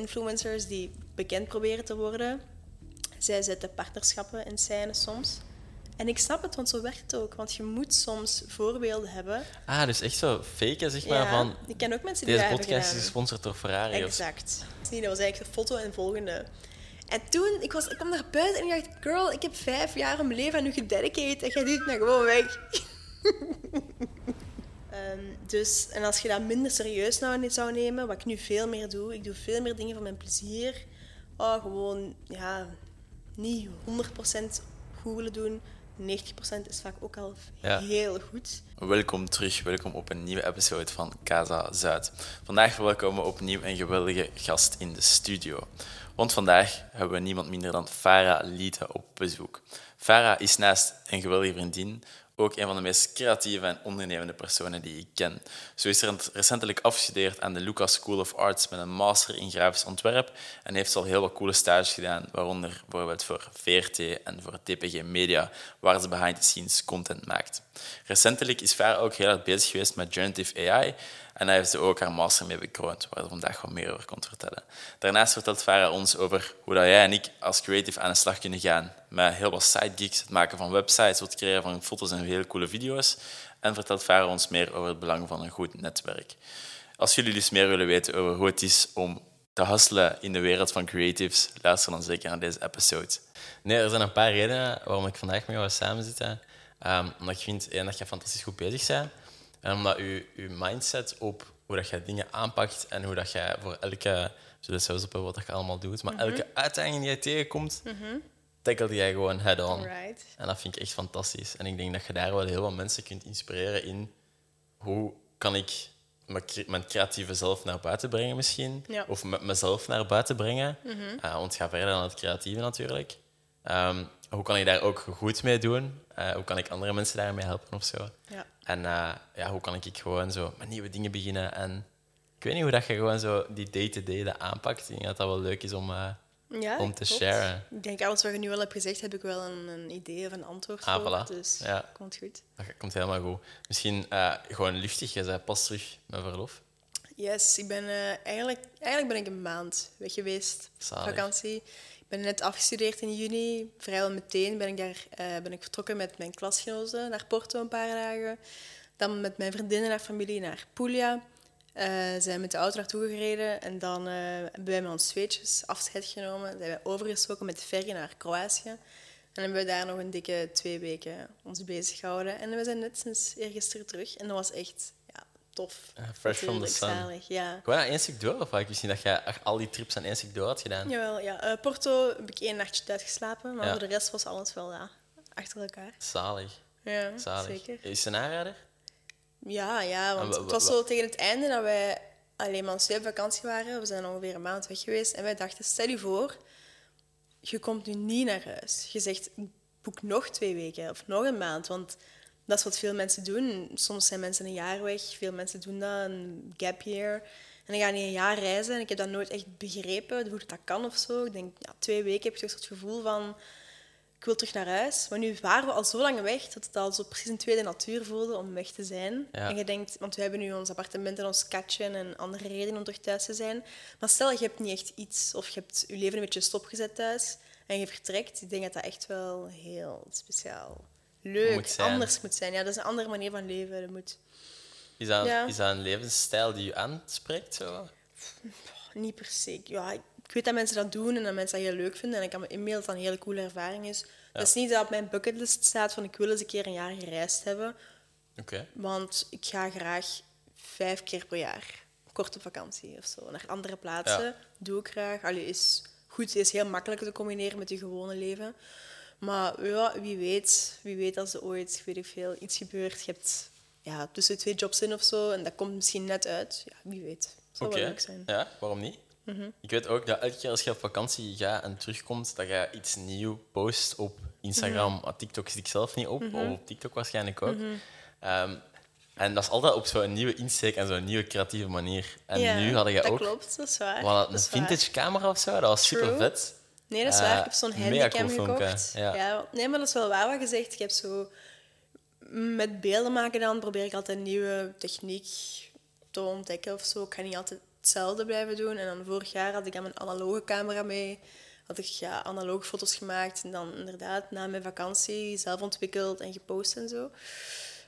influencers die bekend proberen te worden. Zij zetten partnerschappen in scène soms. En ik snap het, want zo werkt het ook. Want je moet soms voorbeelden hebben. Ah, dus echt zo faken, zeg maar, Ja, van... ik ken ook mensen die Deze podcast is gesponsord door Ferrari. of- Exact. Nee, dat was eigenlijk de foto en de volgende. En toen, ik, was, ik kwam naar buiten en ik dacht, girl, ik heb vijf jaar mijn leven aan u gededicated en jij doet het nou gewoon weg. Ehm, dus, en als je dat minder serieus nou niet zou nemen, wat ik nu veel meer doe, ik doe veel meer dingen voor mijn plezier. Oh, gewoon, ja, niet 100% goed willen doen. 90% is vaak ook al Ja. heel goed. Welkom terug, welkom op een nieuwe episode van Casa Zuid. Vandaag verwelkomen we opnieuw een geweldige gast in de studio. Want vandaag hebben we niemand minder dan Farah Liete op bezoek. Farah is naast een geweldige vriendin ook een van de meest creatieve en ondernemende personen die ik ken. Zo is ze recentelijk afgestudeerd aan de Lucas School of Arts met een master in grafisch ontwerp en heeft al heel wat coole stages gedaan, waaronder bijvoorbeeld voor VRT en voor TPG Media, waar ze behind the scenes content maakt. Recentelijk is Farah ook heel erg bezig geweest met generative AI en daar heeft ze ook haar master mee bekroond, waar ze vandaag wat meer over komt vertellen. Daarnaast vertelt Farah ons over hoe dat jij en ik als creative aan de slag kunnen gaan met heel wat sidegigs, het maken van websites, het creëren van foto's en hele coole video's. En vertelt Farah ons meer over het belang van een goed netwerk. Als jullie dus meer willen weten over hoe het is om te hustelen in de wereld van creatives, luister dan zeker naar deze episode. Nee, er zijn een paar redenen waarom ik vandaag met jou wil samenzitten. Um, omdat ik vind één, dat je fantastisch goed bezig bent. En omdat je, je mindset op hoe dat je dingen aanpakt en hoe dat je voor elke... We zullen zelfs op wat dat je allemaal doet. Maar elke uitdaging die je tegenkomt, tackle jij gewoon head-on. Right. En dat vind ik echt fantastisch. En ik denk dat je daar wel heel wat mensen kunt inspireren in hoe kan ik mijn cre- mijn creatieve zelf naar buiten brengen misschien. Ja. Of met mezelf naar buiten brengen. Eh, want het gaat verder dan het creatieve natuurlijk. Ehm, hoe kan ik daar ook goed mee doen? Eh, hoe kan ik andere mensen daarmee helpen of zo? Ja. En eh, ja, hoe kan ik gewoon zo met nieuwe dingen beginnen? En ik weet niet hoe dat je gewoon zo die day-to-day dat aanpakt. Ik denk dat dat wel leuk is om... eh, Ja, Om te klopt. sharen. Ik denk, alles wat je nu al hebt gezegd, heb ik wel een, een idee of een antwoord Ah, voor. voilà. Dus Ja. komt goed. Dat komt helemaal goed. Misschien eh, gewoon luchtig. Je zei pas terug met verlof. Yes, ik ben eigenlijk, eigenlijk ben ik een maand weg geweest. Zalig. Vakantie. Ben net afgestudeerd in juni. Vrijwel meteen ben ik, daar, eh, ben ik vertrokken met mijn klasgenoten naar Porto een paar dagen. Dan met mijn vriendinnen en familie naar Puglia. Eh zijn met de auto naartoe gereden en dan eh, hebben wij met ons tweetjes afscheid genomen. Zijn wij overgestoken met de ferry naar Kroatië. En hebben we daar nog een dikke twee weken ons bezig gehouden. En we zijn net sinds eergisteren terug. En dat was echt tof. Eh, fresh from the sun. zalig, ja. Gewoon aan één stuk door? Of had ik misschien dat echt al die trips aan één stuk door had gedaan? Jawel, ja. Eh, Porto heb ik één nachtje uitgeslapen, maar Ja. voor de rest was alles wel ja, achter elkaar. Zalig. Ja, Zalig. zeker. Is het een aanrader? Ja, ja, want En wa- het was wa- zo tegen het einde dat wij alleen maar op vakantie waren. We zijn ongeveer een maand weg geweest. En wij dachten, stel je voor, je komt nu niet naar huis. Je zegt, boek nog twee weken of nog een maand. Want dat is wat veel mensen doen. Soms zijn mensen een jaar weg. Veel mensen doen dat, een gap year. En dan gaan die een jaar reizen. En ik heb dat nooit echt begrepen, hoe dat kan of zo. Ik denk, ja, twee weken heb je toch het gevoel van ik wil terug naar huis. Maar nu waren we al zo lang weg dat het al zo precies een tweede natuur voelde om weg te zijn. Ja. En je denkt, want we hebben nu ons appartement en ons katje en andere redenen om terug thuis te zijn. Maar stel, je hebt niet echt iets of je hebt je leven een beetje stopgezet thuis en je vertrekt. Ik denk dat dat echt wel heel speciaal, leuk, Moet anders moet zijn. Ja, dat is een andere manier van leven. Dat moet Is dat, Ja. is dat een levensstijl die je aanspreekt? Zo? niet per se. Ja, ik weet dat mensen dat doen en dat mensen dat heel leuk vinden. En ik kan me inbeelden dat een hele coole ervaring is. Het is niet dat op mijn bucketlist staat van ik wil eens een keer een jaar gereisd hebben. Want ik ga graag vijf keer per jaar korte vakantie of zo naar andere plaatsen. Ja. Doe ik graag. Allee, is goed, is heel makkelijk te combineren met je gewone leven. Maar ja, wie weet, wie weet als er ooit, weet ik veel, iets gebeurt. Je hebt ja, tussen twee jobs in of zo en dat komt misschien net uit. Ja, wie weet. Zou wel leuk zijn. Mhm. Ja, waarom niet? Ik weet ook dat elke keer als je op vakantie gaat en terugkomt, dat je iets nieuw post op Instagram. Mhm. Ah, TikTok zit ik zelf niet op, of op TikTok waarschijnlijk ook. Ehm, en dat is altijd op zo'n nieuwe insteek en zo'n nieuwe creatieve manier. En Ja, nu hadden je dat ook klopt, dat is waar. Dat een waar. vintage camera of zo, dat was super vet. Nee, dat is Eh, waar. Ik heb zo'n handicam cool filmpje, gekocht. ja. Ja. nee, maar dat is wel waar wat je zegt. Ik heb zo... Met beelden maken dan probeer ik altijd een nieuwe techniek te ontdekken of zo. Ik ga niet altijd hetzelfde blijven doen. En dan vorig jaar had ik dan mijn analoge camera mee. Had ik ja, analoge foto's gemaakt. En dan inderdaad na mijn vakantie zelf ontwikkeld en gepost en zo.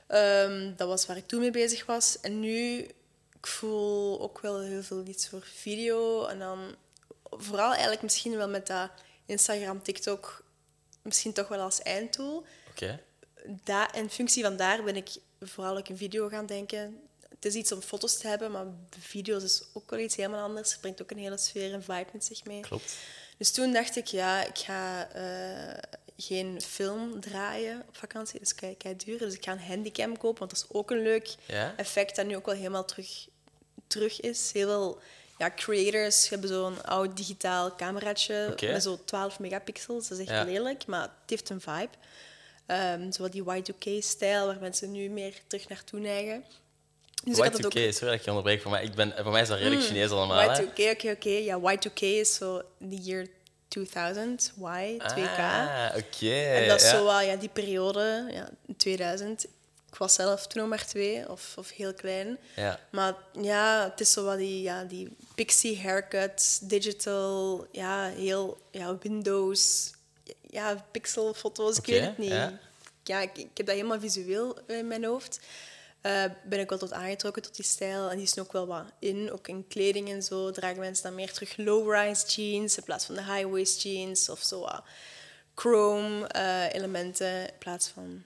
Ehm, dat was waar ik toen mee bezig was. En nu, ik voel ook wel heel veel iets voor video. En dan vooral eigenlijk misschien wel met dat Instagram, TikTok, misschien toch wel als eindtool. Oké. Da in functie van daar ben ik vooral ook in video gaan denken. Het is iets om foto's te hebben, maar video's is ook wel iets helemaal anders. Het brengt ook een hele sfeer en vibe met zich mee. Klopt. Dus toen dacht ik, ja, ik ga eh, geen film draaien op vakantie. Dat is kei, duur. Dus ik ga een handycam kopen, want dat is ook een leuk Ja? effect dat nu ook wel helemaal terug, terug is. Heel veel ja, creators hebben zo'n oud digitaal cameraatje Oké. met zo'n 12 megapixels. Dat is echt Ja. lelijk, maar het heeft een vibe. Ehm zo die Y2K-stijl, waar mensen nu meer terug naartoe neigen. Dus ik had het Y2K, sorry dat ik je onderbreek, voor mij, ik ben, voor mij is dat redelijk Mm. Chinees allemaal. hè. Y2K, oké, oké. Ja, Y2K is zo the year 2000, Y, 2K. Ah, oké. en dat is ja. zo wel ja, die periode, ja, 2000. Ik was zelf toen nog maar twee, of, of heel klein. Ja. Maar ja, het is zo wat die, ja, die pixie haircuts, digital, ja, heel ja, Windows, ja, pixelfoto's, ik Oké, weet het niet. ja. Ja, ik, ik heb dat helemaal visueel in mijn hoofd. Eh, ben ik wel tot aangetrokken tot die stijl. En die is ook wel wat in, ook in kleding en zo. Dragen mensen dan meer terug low-rise jeans in plaats van de high-waist jeans. Of zo wat chrome eh, elementen in plaats van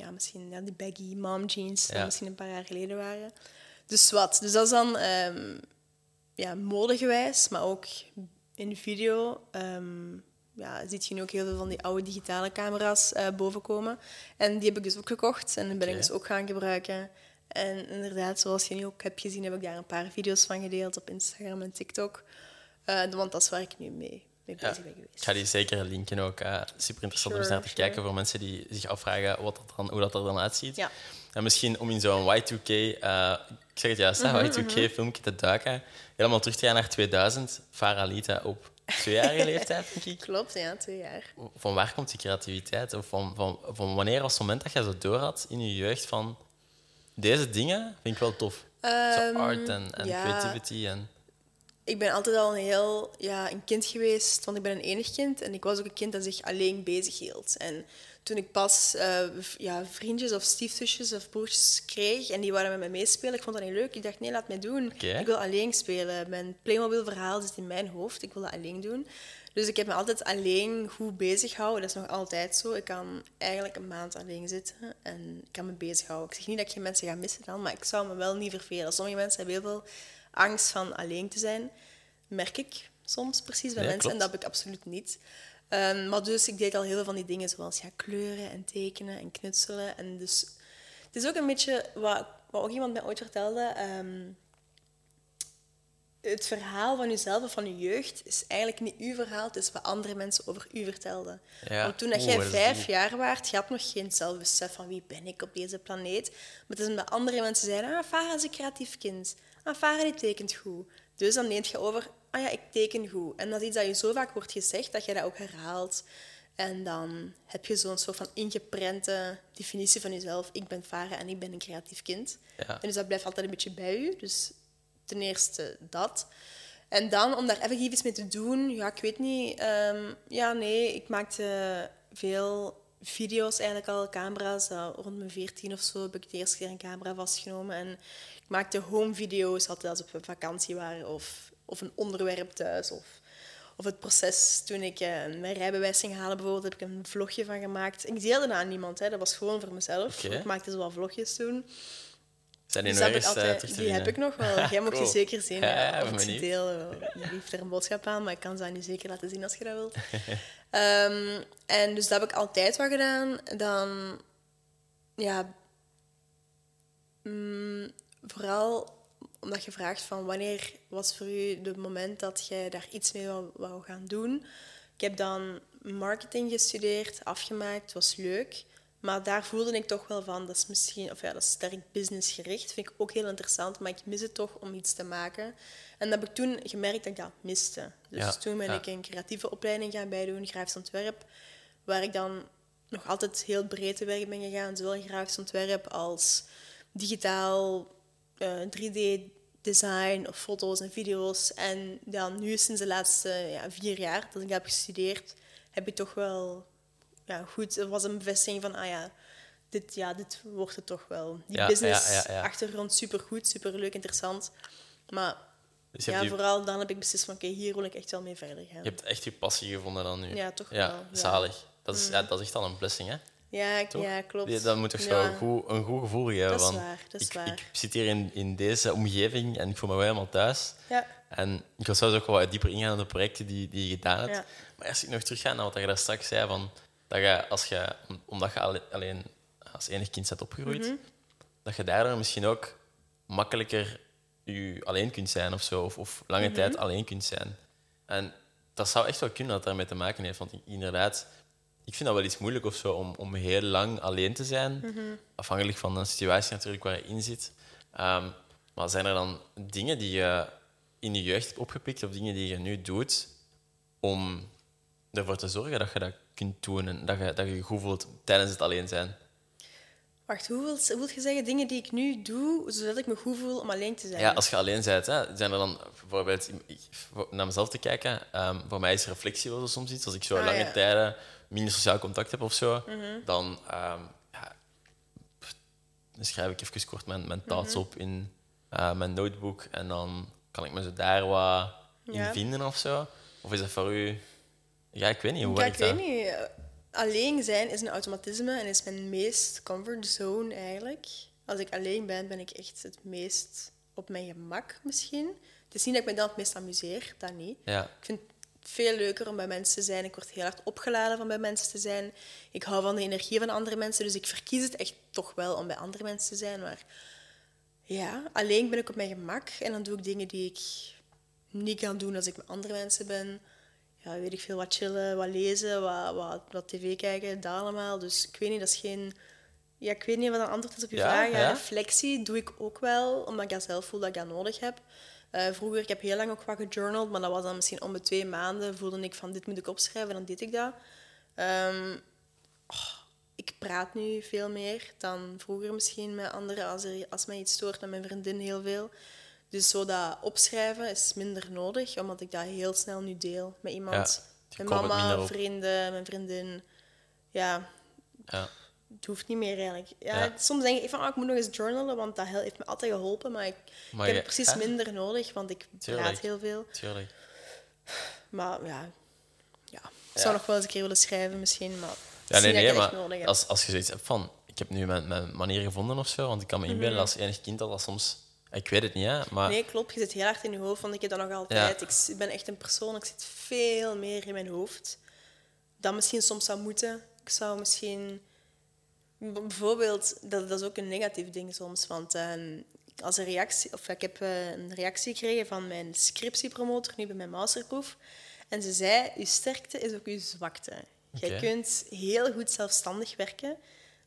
ja, misschien ja, die baggy mom jeans die Ja. misschien een paar jaar geleden waren. Dus wat. Dus dat is dan ehm ja, modegewijs, maar ook in video. ehm ja, zie je nu ook heel veel van die oude digitale camera's eh bovenkomen. En die heb ik dus ook gekocht en die ben ik dus ook gaan gebruiken. En inderdaad, zoals je nu ook hebt gezien, heb ik daar een paar video's van gedeeld op Instagram en TikTok. Eh, want dat is waar ik nu mee, mee Ja. bezig ben geweest. Ik ga die zeker linken ook. eh, super interessant om eens naar te sure. kijken voor mensen die zich afvragen wat dat dan, hoe dat er dan uitziet. Ja. En misschien om in zo'n Y2K, eh, ik zeg het juist, Mhm, hè, Y2K-filmpje te duiken, helemaal terug te gaan naar 2000. Farah Lita op tweejarige leeftijd, denk ik. Klopt, ja, twee jaar. Van waar komt die creativiteit? Of van, van, van wanneer was het moment dat je zo door had in je jeugd van deze dingen vind ik wel tof? Ehm, zo art en, en ja. creativity. En, Ik ben altijd al een heel ja, een kind geweest, want ik ben een enig kind. En ik was ook een kind dat zich alleen bezig hield. En toen ik pas eh, ja, vriendjes of stiefzusjes of broertjes kreeg en die waren met mij meespelen, ik vond dat niet leuk. Ik dacht, nee, laat mij doen. Ik wil alleen spelen. Mijn Playmobil-verhaal zit in mijn hoofd. Ik wil dat alleen doen. Dus ik heb me altijd alleen goed bezig gehouden. Dat is nog altijd zo. Ik kan eigenlijk een maand alleen zitten en ik kan me bezighouden. Ik zeg niet dat ik geen mensen ga missen dan, maar ik zou me wel niet vervelen. Sommige mensen hebben heel veel angst van alleen te zijn. Merk ik soms precies bij mensen. En dat heb ik absoluut niet. Ehm, maar dus ik deed al heel veel van die dingen, zoals ja, kleuren en tekenen en knutselen. En dus het is ook een beetje wat, wat ook iemand mij ooit vertelde. ehm, het verhaal van jezelf of van je jeugd is eigenlijk niet uw verhaal, het is wat andere mensen over u vertelden. Ja. Want toen dat jij vijf jaar waart, je had nog geen zelfbesef van wie ben ik op deze planeet. Maar het is omdat andere mensen zeiden, ah, Farah is een creatief kind. Ah, Farah die tekent goed. Dus dan neemt je over, ah ja, ik teken goed. En dat is iets dat je zo vaak wordt gezegd, dat je dat ook herhaalt. En dan heb je zo'n soort van ingeprente definitie van jezelf. Ik ben Farah en ik ben een creatief kind. Ja. En dus dat blijft altijd een beetje bij u. Dus ten eerste dat. En dan, om daar effectief iets mee te doen, ja, ik weet niet. ehm, ja, nee, ik maakte veel video's eigenlijk al, camera's. Uh, rond mijn 14 of zo heb ik de eerste keer een camera vastgenomen. En ik maakte home video's, altijd als we op vakantie waren. Of, of een onderwerp thuis. Of, of het proces toen ik eh, mijn rijbewijs ging halen bijvoorbeeld, heb ik een vlogje van gemaakt. Ik deelde dat aan niemand, hè. dat was gewoon voor mezelf. Ik maakte zo wat vlogjes toen. zijn die Dus nog ik eh, altijd, die heb ik nog wel. Jij mocht Cool. die zeker zien. Ja, Ja, ja, deel. Je heeft er een boodschap aan, maar ik kan ze aan je zeker laten zien als je dat wilt. Ehm, en dus dat heb ik altijd wel gedaan. Dan, ja, mm, vooral omdat je vraagt van wanneer was voor u het moment dat jij daar iets mee wou, wou gaan doen. Ik heb dan marketing gestudeerd, afgemaakt, was leuk. Maar daar voelde ik toch wel van, dat is misschien, of ja, dat is sterk businessgericht. Vind ik ook heel interessant, maar ik mis het toch om iets te maken. En dat heb ik toen gemerkt dat ik dat miste. Dus Ja, toen ben ja. ik een creatieve opleiding gaan bijdoen, grafisch ontwerp, waar ik dan nog altijd heel breed te werk ben gegaan, zowel grafisch ontwerp als digitaal, eh, 3D design of foto's en video's. En dan nu sinds de laatste ja, vier jaar dat ik heb gestudeerd, heb ik toch wel ja, goed. Het was een bevestiging van, ah ja, dit, ja, dit wordt het toch wel. Die Ja, business ja, ja, ja. achtergrond super goed, super leuk, interessant. Maar Dus je ja, hebt, vooral dan heb ik beslist van, oké, hier wil ik echt wel mee verder gaan. je hebt echt je passie gevonden dan nu. Ja, toch Ja, wel, ja. Mm. zalig. Dat is, ja, dat is echt al een blessing, hè? Ja, ik- Toch? ja klopt. Die- Dat moet toch zo Ja. een goed, een goed gevoel geven. Dat is van, waar, dat is ik, waar. ik zit hier in, in deze omgeving en ik voel me wel helemaal thuis. Ja, En ik wil zelfs ook wel wat dieper ingaan op de projecten die, die je gedaan hebt. Ja. Maar als ik nog terugga naar wat je daar straks zei, van, dat je, als je, om- omdat je alle- alleen als enig kind bent opgegroeid, Mhm. dat je daardoor misschien ook makkelijker je alleen kunt zijn of zo, of, of lange Mhm. tijd alleen kunt zijn. En dat zou echt wel kunnen dat daarmee te maken heeft, want inderdaad, ik vind dat wel iets moeilijk of zo om, om heel lang alleen te zijn, Mhm. afhankelijk van de situatie natuurlijk waar je in zit. Ehm, maar zijn er dan dingen die je in je jeugd hebt opgepikt of dingen die je nu doet om ervoor te zorgen dat je dat kunt doen en dat je dat je goed voelt tijdens het alleen zijn? wacht, hoe wil, hoe wil je zeggen dingen die ik nu doe, zodat ik me goed voel om alleen te zijn? Ja, als je alleen bent, hè, zijn er dan bijvoorbeeld naar mezelf te kijken. ehm, voor mij is reflectie wel soms iets. Als ik zo Ah, lange ja. Mhm. tijden minder sociaal contact heb of zo, dan, ehm, ja, dan schrijf ik even kort mijn, mijn thoughts Mhm. op in eh, mijn notebook en dan kan ik me zo daar wat in Ja. vinden of zo. Of is dat voor u? Ja, ik weet niet. Hoe Ja, ik weet dat? niet. Eh, Alleen zijn is een automatisme en is mijn meest comfort zone eigenlijk. Als ik alleen ben, ben ik echt het meest op mijn gemak misschien. Het is niet dat ik me dan het meest amuseer, dat niet. Ja, Ik vind het veel leuker om bij mensen te zijn. Ik word heel hard opgeladen van bij mensen te zijn. Ik hou van de energie van andere mensen, dus ik verkies het echt toch wel om bij andere mensen te zijn. Maar ja, alleen ben ik op mijn gemak en dan doe ik dingen die ik niet kan doen als ik met andere mensen ben. Ja, weet ik veel, wat chillen, wat lezen, wat, wat, wat tv kijken, dat allemaal. Dus ik weet niet, dat is geen... Ja, ik weet niet wat een antwoord is op je Ja, vraag. Ja, ja. Reflectie doe ik ook wel, omdat ik dat zelf voel dat ik dat nodig heb. Eh, vroeger, ik heb heel lang ook wat gejournald, maar dat was dan misschien om de twee maanden voelde ik van dit moet ik opschrijven, dan deed ik dat. Ehm, oh, ik praat nu veel meer dan vroeger misschien met anderen als, er, als mij iets stoort met mijn vriendin heel veel. Dus zo dat opschrijven is minder nodig, omdat ik dat heel snel nu deel met iemand. mijn mama, vrienden, mijn vriendin. Ja, ja. het hoeft niet meer eigenlijk. Ja, Ja. Soms denk ik van, ah, ik moet nog eens journalen, want dat heeft me altijd geholpen. Maar ik, Maar ik je- heb het precies hè? minder nodig, want ik Tuurlijk. praat heel veel. tuurlijk. Maar ja, ja. ik zou nog wel eens een keer willen schrijven misschien, maar Ja, nee, nee, maar als, als je zoiets hebt van... Ik heb nu mijn, mijn manier gevonden of zo, want ik kan me inbeelden Mhm. als enig kind dat dat soms... Ik weet het niet, hè, maar... Nee, klopt. Je zit heel hard in je hoofd, want ik heb dat nog altijd. Ik ben echt een persoon, ik zit veel meer in mijn hoofd. Dan misschien soms zou moeten. Ik zou misschien... Bijvoorbeeld, dat, dat is ook een negatief ding soms, want ehm, als een reactie... Of ik heb eh, een reactie gekregen van mijn scriptiepromotor, nu bij mijn masterproef. En ze zei, je sterkte is ook je zwakte. Jij kunt heel goed zelfstandig werken,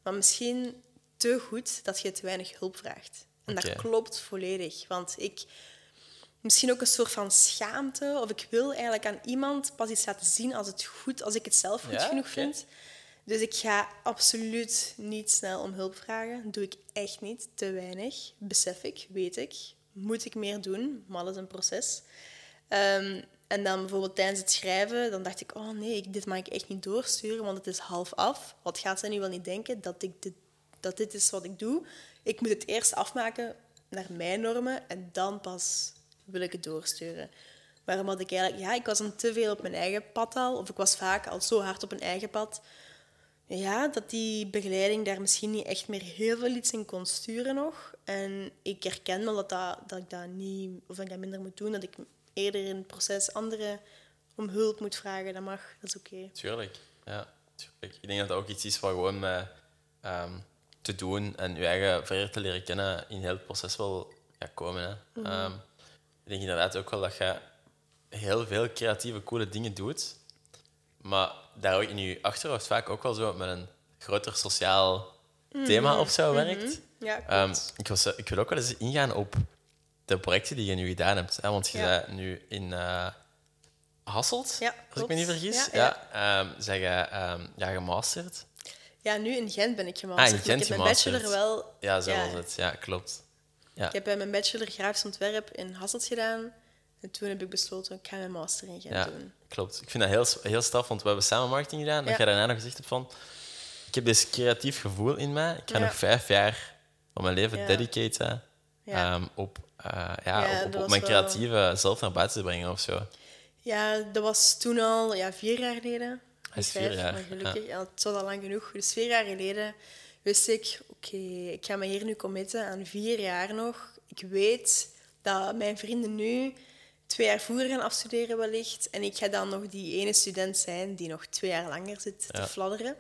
maar misschien te goed dat je te weinig hulp vraagt. En dat klopt volledig. Want ik... Misschien ook een soort van schaamte. Of ik wil eigenlijk aan iemand pas iets laten zien als, het goed, als ik het zelf goed Ja? genoeg vind. Dus ik ga absoluut niet snel om hulp vragen. Dat doe ik echt niet. Te weinig. Besef ik, weet ik. Moet ik meer doen, maar dat is een proces. Ehm, en dan bijvoorbeeld tijdens het schrijven, dan dacht ik, oh nee, dit mag ik echt niet doorsturen, want het is half af. Wat gaat zij nu wel niet denken? Dat, ik dit, dat dit is wat ik doe. Ik moet het eerst afmaken naar mijn normen en dan pas wil ik het doorsturen. Maar omdat ik eigenlijk, ja, ik was dan te veel op mijn eigen pad al, of ik was vaak al zo hard op een eigen pad, ja, dat die begeleiding daar misschien niet echt meer heel veel iets in kon sturen nog. En ik herken wel dat, dat, dat ik dat niet, of dat ik dat minder moet doen, dat ik eerder in het proces anderen om hulp moet vragen. Dat mag, dat is oké. Tuurlijk, ja. Tuurlijk. Ik denk dat dat ook iets is wat gewoon met ehm, te doen en je eigen verder te leren kennen in heel het proces wel gaat komen. Hè. Mhm. Ehm, ik denk inderdaad ook wel dat je heel veel creatieve, coole dingen doet, maar daar ook in je achterhoofd vaak ook wel zo met een groter sociaal thema of zo werkt. Ja. Ehm, ik, was, ik wil ook wel eens ingaan op de projecten die je nu gedaan hebt. Hè? Want je Ja. bent nu in eh, Hasselt, Ja, als ik me niet vergis. Ja, Ja, zeg je ehm, ja, gemasterd? Ja, nu in Gent ben ik gemasterd. Ah, in Gent ik heb mijn gemasterd. bachelor wel... Ja, zo Ja. was het. Ja, klopt. Ja. Ik heb eh, mijn bachelor grafisch ontwerp in Hasselt gedaan. En toen heb ik besloten, ik ga mijn master in gaan Ja, doen. klopt. Ik vind dat heel, heel staf, want we hebben samen marketing gedaan. Dat Ja. jij daarna nog gezegd hebt van... Ik heb dit creatief gevoel in mij. Ik ga nog vijf jaar van mijn leven dedicaten ehm, op, eh, ja, op, op, mijn wel- creatieve zelf naar buiten te brengen of zo. Ja, dat was toen al ja, vier jaar geleden. Is vijf, jaar, Maar gelukkig, ja. het was al lang genoeg. Dus vier jaar geleden wist ik, oké, ik ga me hier nu committen aan vier jaar nog. Ik weet dat mijn vrienden nu twee jaar vroeger gaan afstuderen wellicht. En ik ga dan nog die ene student zijn die nog twee jaar langer zit Ja. te fladderen.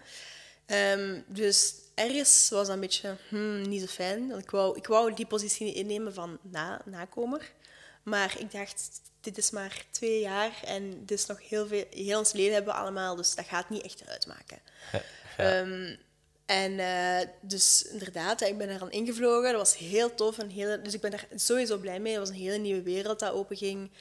Ehm, dus ergens was dat een beetje hmm, niet zo fijn. Want ik wou, ik wou die positie innemen van na, nakomer. Maar ik dacht, dit is maar twee jaar en dit is nog heel, veel, heel ons leven hebben we allemaal, dus dat gaat niet echt uitmaken. Ehm, en eh, dus inderdaad, ik ben er aan ingevlogen. Dat was heel tof. En heel, dus ik ben daar sowieso blij mee. Het was een hele nieuwe wereld dat openging.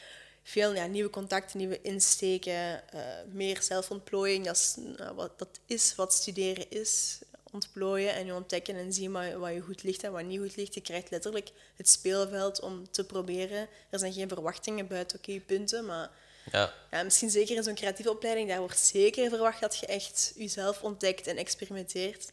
Veel ja, nieuwe contacten, nieuwe insteken, eh, meer zelfontplooiing. Dat is, nou, wat, dat is wat studeren is. Ontplooien en je ontdekken en zien wat, wat je goed ligt en wat niet goed ligt. Je krijgt letterlijk het speelveld om te proberen. Er zijn geen verwachtingen buiten oké punten, maar Ja, ja, misschien zeker in zo'n creatieve opleiding, daar wordt zeker verwacht dat je echt jezelf ontdekt en experimenteert.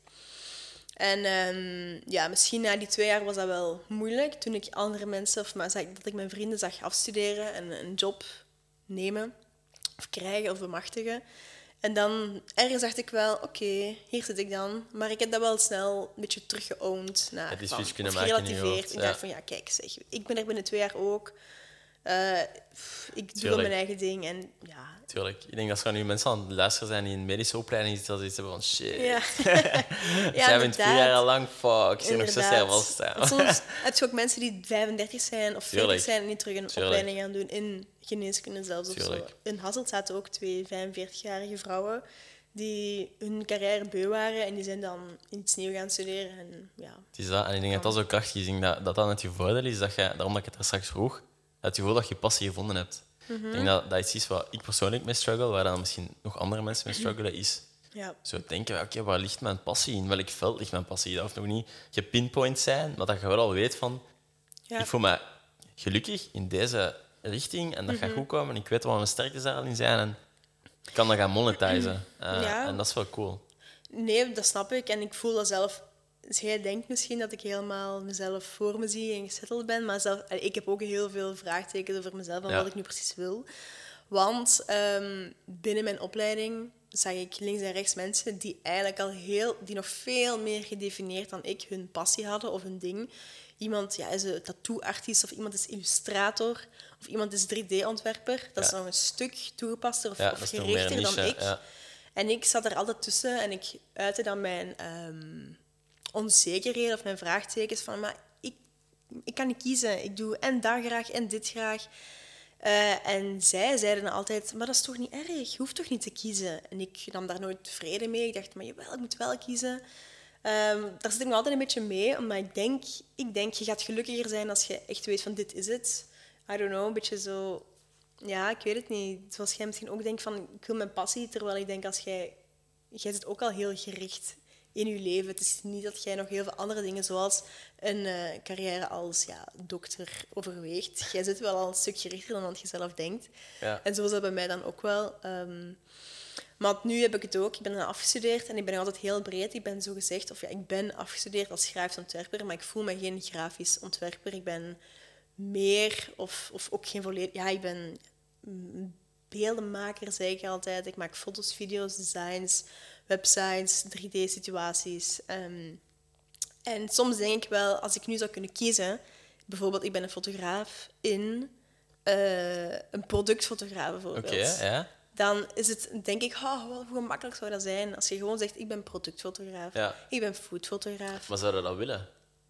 En ehm, ja, misschien na die twee jaar was dat wel moeilijk. Toen ik andere mensen, of maar zag, dat ik mijn vrienden zag afstuderen en een job nemen, of krijgen of bemachtigen. En dan ergens dacht ik wel, oké, hier zit ik dan. Maar ik heb dat wel snel een beetje teruggeowned. Naar, Ja, die van- kunnen maken gerelativeerd. Ik ja. dacht van, ja, kijk, zeg, ik ben er binnen twee jaar ook. Eh, pff, ik doe Tuurlijk. mijn eigen ding. En ja, tuurlijk. Ik denk dat er nu mensen aan het luisteren zijn die in medische opleiding zitten, dat ze hebben van shit. Ja. Zij bent vier jaar lang, fuck, ik zit nog zes jaar vaststaan. Soms heb je ook mensen die 35 zijn of 40 Tuurlijk. zijn en die terug een Tuurlijk. opleiding gaan doen in geneeskunde zelfs. Of zo. In Hasselt zaten ook twee 45-jarige vrouwen die hun carrière beu waren en die zijn dan iets nieuws gaan studeren. En, ja. Het is dat. En ik denk dat dat zo krachtig is. Dat dat, dat net je voordeel is, dat je, daarom dat ik het er straks vroeg, dat je voelt dat je passie gevonden hebt. Mhm. Ik denk dat dat iets is wat ik persoonlijk mee struggle, waar dan misschien nog andere mensen Mhm. mee struggelen, is Ja. zo denken, oké, waar ligt mijn passie? In welk veld ligt mijn passie? Dat hoeft nog niet gepinpoint zijn, maar dat je wel al weet van, Ja. ik voel me gelukkig in deze richting en dat Mhm. gaat goed komen. En ik weet wat mijn sterktes daarin zijn en ik kan dat gaan monetizen. Eh, Ja. En dat is wel cool. Nee, dat snap ik. En ik voel dat zelf. Dus jij denkt misschien dat ik helemaal mezelf voor me zie en gesetteld ben. Maar zelf, allee, ik heb ook heel veel vraagtekens over mezelf en Ja. wat ik nu precies wil. Want ehm, binnen mijn opleiding zag ik links en rechts mensen die eigenlijk al heel, die nog veel meer gedefinieerd dan ik hun passie hadden of hun ding. Iemand ja, is een tattoo-artiest of iemand is illustrator of iemand is 3D-ontwerper. Dat is nog een stuk toegepaster of, Ja, gerichter dan ik. En ik zat er altijd tussen en ik uitte dan mijn ehm, onzekerheden of mijn vraagtekens van, maar ik, ik kan niet kiezen. Ik doe en dat graag en dit graag. Eh, en zij zeiden altijd, maar dat is toch niet erg? Je hoeft toch niet te kiezen? En ik nam daar nooit tevreden mee. Ik dacht, maar jawel, ik moet wel kiezen. Ehm, daar zit ik nog altijd een beetje mee, omdat ik denk, ik denk, je gaat gelukkiger zijn als je echt weet van, dit is het. I don't know, een beetje zo... Ja, ik weet het niet. Zoals jij misschien ook denkt van, ik wil mijn passie, terwijl ik denk, als jij... Jij zit ook al heel gericht in je leven. Het is niet dat jij nog heel veel andere dingen, zoals een eh, carrière als ja, dokter, overweegt. Jij zit wel al een stuk gerichter dan wat je zelf denkt. Ja. En zo is dat bij mij dan ook wel. Ehm, maar nu heb ik het ook. Ik ben afgestudeerd en ik ben altijd heel breed. Ik ben zo gezegd, of ja, ik ben afgestudeerd als grafisch ontwerper, maar ik voel me geen grafisch ontwerper. Ik ben meer, of, of ook geen volledig... Ja, ik ben mm, beeldenmaker, zeg ik altijd. Ik maak foto's, video's, designs, websites, 3D-situaties. Ehm, en soms denk ik wel, als ik nu zou kunnen kiezen... Bijvoorbeeld, ik ben een fotograaf in... eh, een productfotograaf, bijvoorbeeld Oké, ja. dan is het, denk ik, oh, hoe gemakkelijk zou dat zijn als je gewoon zegt, ik ben productfotograaf, Ja. ik ben foodfotograaf. Maar zouden dat willen?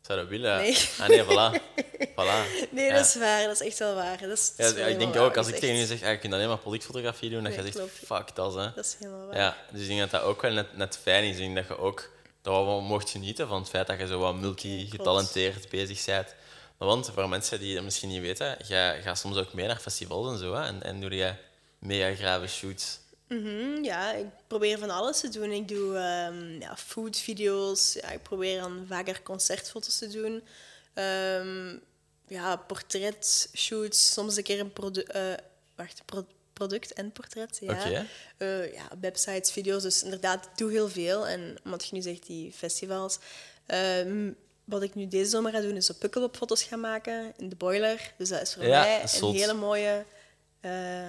Zou dat willen? Nee. Ah nee, voilà. voilà. Nee, Ja. dat is waar, dat is echt wel waar. Dat is, dat Ja, is ik denk ook, als ik tegen je zeg, ah, je kunt alleen maar productfotografie doen, dat Nee, je zegt, fuck dat, hè. Dat is helemaal waar. Ja, dus ik denk dat dat ook wel net, net fijn is. Ik denk dat je ook wel mocht genieten van het feit dat je zo wat multi-getalenteerd bezig bent. Want voor mensen die dat misschien niet weten, jij gaat soms ook mee naar festivals en zo. Hè? En, en doe je mega grave shoots. Mhm, ja, ik probeer van alles te doen. Ik doe ehm ja, foodvideo's, ja, ik probeer dan vaker concertfoto's te doen. Ehm, ja, portretshoots, soms een keer een produ eh, wacht, pro- product en portret. Ja. Eh, ja, websites, video's. Dus inderdaad, ik doe heel veel. En omdat je nu zegt, die festivals. ehm, wat ik nu deze zomer ga doen, is op pukkelpop-foto's gaan maken in de boiler. Dus dat is voor Ja, mij een zot. hele mooie eh,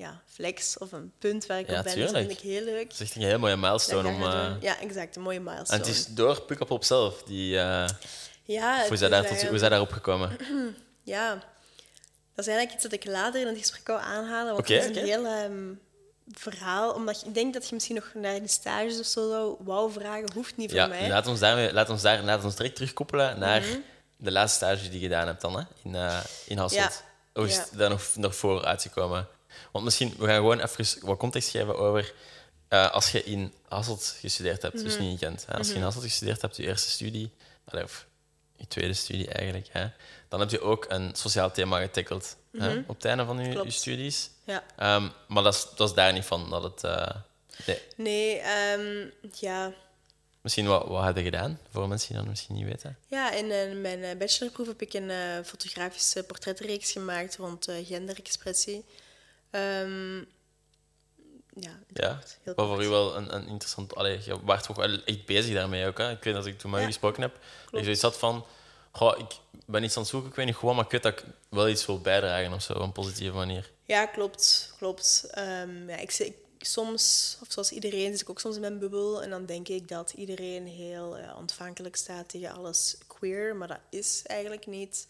ja, flex of een punt waar ik Ja, op ben. Dus dat tuurlijk. vind ik heel leuk. Dat is echt een hele mooie dat milestone dat om... eh. Ja, exact. Een mooie En milestone. het is door Pukkelpop zelf die... eh, ja, hoe, is daar tot, hoe hij daarop gekomen? Ja, dat is eigenlijk iets dat ik later in het gesprek wou aanhalen. Want het is een heel ehm, verhaal. Omdat ik denk dat je misschien nog naar die stages of zo zou wou vragen. Hoeft niet voor Ja, mij. Mhm. laat ons, daarmee, laat, ons daar, laat ons direct terugkoppelen naar de laatste stage die je gedaan hebt dan, hè? In, eh in Hasselt. Hoe is Ja. daar nog, nog voor uitgekomen? Want misschien, we gaan gewoon even wat context geven over... eh, als je in Hasselt gestudeerd hebt, Mhm. dus niet in Gent. Hè? Als je in Hasselt gestudeerd hebt, je eerste studie... of je tweede studie eigenlijk, hè? Dan heb je ook een sociaal thema getackeld hè? op het einde van je, Mhm. Studies. Ja. Ehm, maar dat is, dat is daar niet van. Dat het, eh, nee. Nee, ehm, ja. Misschien wat, wat had je gedaan, voor mensen die dat misschien niet weten? Ja, in eh, mijn bachelorproef heb ik een fotografische portretreeks gemaakt rond genderexpressie. Ehm, ja, Ja, heel wat voor u wel een, een interessant... Allee, je waart toch wel echt bezig daarmee ook. Hè? Ik weet dat ik toen met u Ja, gesproken heb, dat je zoiets had van... Goh, ik ben iets aan het zoeken, ik weet niet gewoon, maar ik weet dat ik wel iets wil bijdragen of zo, op een positieve manier. Ja, klopt. klopt. Ehm, ja, ik, ik, soms, of zoals iedereen, zit ik ook soms in mijn bubbel. En dan denk ik dat iedereen heel ja, ontvankelijk staat tegen alles queer. Maar dat is eigenlijk niet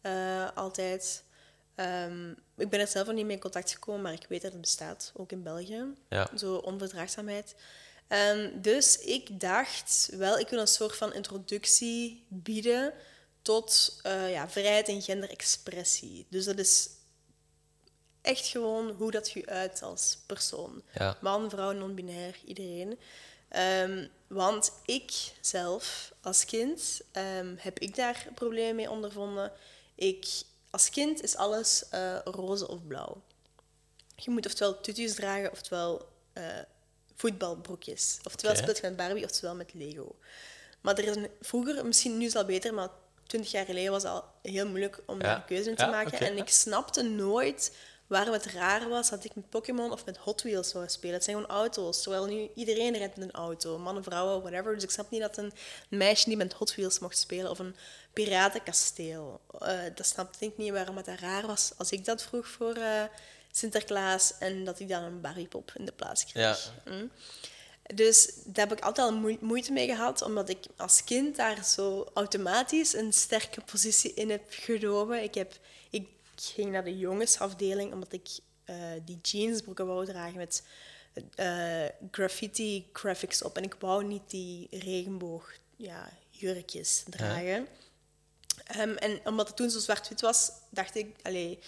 eh, altijd. Ehm, ik ben er zelf nog niet mee in contact gekomen, maar ik weet dat het bestaat, ook in België. Ja. Zo onverdraagzaamheid. Ehm, dus ik dacht wel, ik wil een soort van introductie bieden tot eh, ja, vrijheid en genderexpressie. Dus dat is echt gewoon hoe dat je uit als persoon. Ja. Man, vrouw, non-binair, iedereen. Ehm, want ik zelf, als kind, heb ik daar problemen mee ondervonden. Ik, als kind is alles eh, roze of blauw. Je moet oftewel tutus dragen, oftewel eh, voetbalbroekjes. Oftewel speelt je met Barbie, oftewel met Lego. Maar er is een, vroeger, misschien nu is al beter, maar twintig jaar geleden was het al heel moeilijk om Ja. daar een keuze in te Ja, maken. en ik snapte nooit waarom het raar was dat ik met Pokémon of met Hot Wheels zou spelen. Het zijn gewoon auto's, terwijl nu iedereen rijdt met een auto. Mannen, vrouwen, whatever. Dus ik snap niet dat een meisje niet met Hot Wheels mocht spelen of een piratenkasteel. Eh, dat snapte ik niet waarom het daar raar was als ik dat vroeg voor eh, Sinterklaas en dat ik dan een Barbiepop in de plaats kreeg. Ja. Dus daar heb ik altijd al moe- moeite mee gehad, omdat ik als kind daar zo automatisch een sterke positie in heb genomen. Ik, heb, ik ging naar de jongensafdeling omdat ik eh, die jeansbroeken wou dragen met graffiti graphics op. En ik wou niet die regenboog ja, jurkjes dragen. Ehm, en omdat het toen zo zwart-wit was, dacht ik, allee,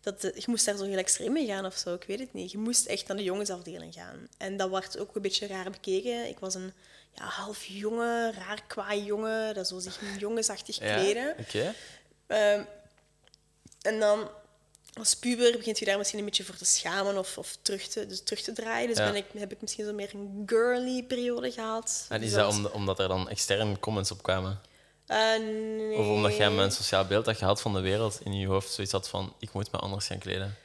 dat de- je moest daar zo heel extreem mee gaan of zo. Ik weet het niet. Je moest echt naar de jongensafdeling gaan. En dat werd ook een beetje raar bekeken. Ik was een ja, half jonge, raar kwaai jongen, dat zo zich jongensachtig Ja, kleden. Oké. Ehm, en dan als puber begint je daar misschien een beetje voor te schamen of, of terug, te, dus terug te draaien. Dus Ja. ben ik, heb ik misschien zo meer een girly periode gehad. En is Dus dat omdat er dan externe comments op kwamen? Eh, nee. Of omdat jij met een sociaal beeld dat je had van de wereld in je hoofd zoiets had van, ik moet me anders gaan kleden?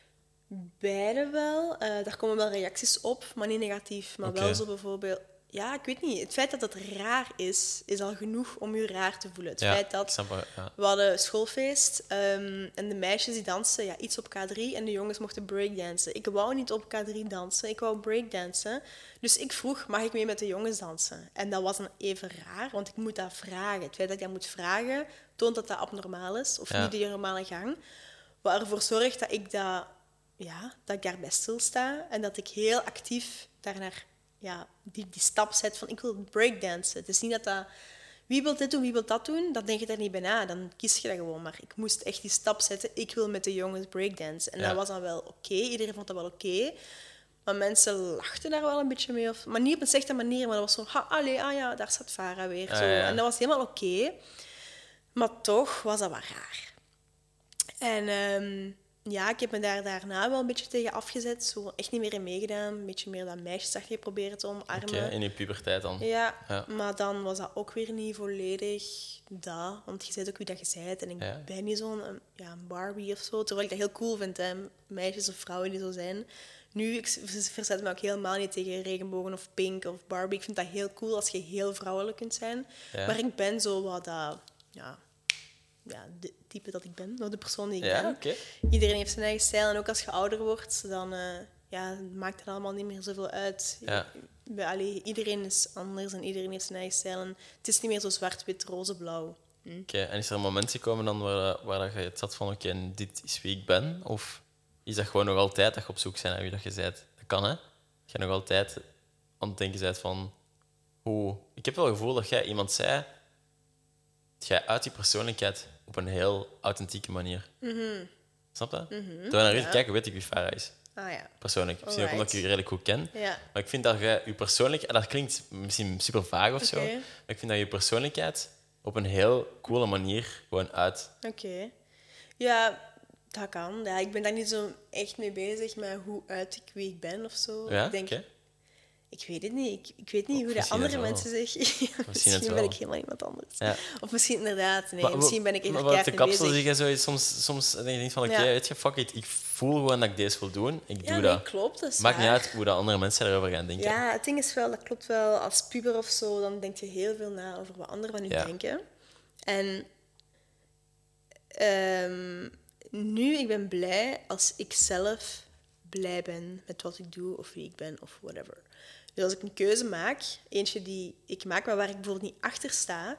Beide wel. Eh, daar komen wel reacties op, maar niet negatief. Maar wel zo bijvoorbeeld... Ja, ik weet niet. Het feit dat het raar is, is al genoeg om je raar te voelen. Het Ja, feit dat... snap wel, ja. We hadden schoolfeest ehm, en de meisjes die dansen ja, iets op K3 en de jongens mochten breakdansen. Ik wou niet op K3 dansen, ik wou breakdansen. Dus ik vroeg, mag ik mee met de jongens dansen? En dat was dan even raar, want ik moet dat vragen. Het feit dat ik dat moet vragen, toont dat dat abnormaal is, of Ja. niet de normale gang. Wat ervoor zorgt dat ik, dat, ja, dat ik daarbij stilsta en dat ik heel actief daarnaar ja, die, die stap zet van ik wil breakdansen. Het is niet dat dat... Wie wil dit doen, wie wil dat doen? Dan denk je daar niet bij na. Dan kies je dat gewoon. Maar ik moest echt die stap zetten. Ik wil met de jongens breakdance. En Ja. dat was dan wel oké. Iedereen vond dat wel oké. Maar mensen lachten daar wel een beetje mee. Of, maar niet op een slechte manier. Maar dat was zo... Ha, allee, ah ja, daar staat Farah weer. Ah, zo. ja. En dat was helemaal oké. Maar toch was dat wel raar. En ehm, ja, ik heb me daar daarna wel een beetje tegen afgezet. Zo echt niet meer in meegedaan. Een beetje meer dat meisjesachtige proberen te omarmen. Oké, in je puberteit dan. Ja, Ja. maar dan was dat ook weer niet volledig dat. Want je zei ook wie dat je bent. En ik Ja. ben niet zo'n ja, Barbie of zo. Terwijl ik dat heel cool vind, hè. meisjes of vrouwen die zo zijn. Nu, ik verzet me ook helemaal niet tegen regenbogen of pink of Barbie. Ik vind dat heel cool als je heel vrouwelijk kunt zijn. Ja. Maar ik ben zo wat dat... Ja, ja, de type dat ik ben. De persoon die ik Ja, ben. Iedereen heeft zijn eigen stijl. En ook als je ouder wordt, dan eh, ja, maakt het allemaal niet meer zoveel uit. Ja. Bij, allee, iedereen is anders en iedereen heeft zijn eigen stijl. En het is niet meer zo zwart, wit, roze, blauw. Oké, en is er een moment gekomen dan waar, waar dat je het had van oké, dit is wie ik ben? Of is dat gewoon nog altijd dat je op zoek bent naar wie dat je bent? Dat kan, hè? Dat je nog altijd aan het denken bent van... Hoe... Ik heb wel het gevoel dat jij iemand zei... Dat jij uit die persoonlijkheid op een heel authentieke manier. Snap je? Door naar u te Ja. kijken, weet ik wie Farah is. Ah ja. Persoonlijk. Misschien ook omdat ik u redelijk goed ken. Ja. Maar ik vind dat je je persoonlijkheid... en Dat klinkt misschien super vaag of zo. Maar ik vind dat je persoonlijkheid op een heel coole manier gewoon uit... Oké. Ja, dat kan. Ja, ik ben daar niet zo echt mee bezig met hoe uit ik wie ik ben of zo. Ja, ik denk. Ik weet het niet. Ik, ik weet niet hoe de misschien andere mensen zich... Misschien het ben ik helemaal iemand anders. Ja. Of misschien inderdaad, nee. Maar- misschien ben ik maar even wat de kapsel zie je zo, soms, soms denk je van, oké, Ja. weet je, fuck it, ik voel gewoon dat ik deze wil doen, ik doe nee, dat. klopt. Dat Maakt niet uit hoe de andere mensen erover gaan denken. Ja, het ding is wel, dat klopt wel. Als puber of zo, dan denk je heel veel na over wat anderen van je denken. En ehm, nu, ik ben blij als ik zelf blij ben met wat ik doe of wie ik ben of whatever. Dus als ik een keuze maak, eentje die ik maak, maar waar ik bijvoorbeeld niet achter sta,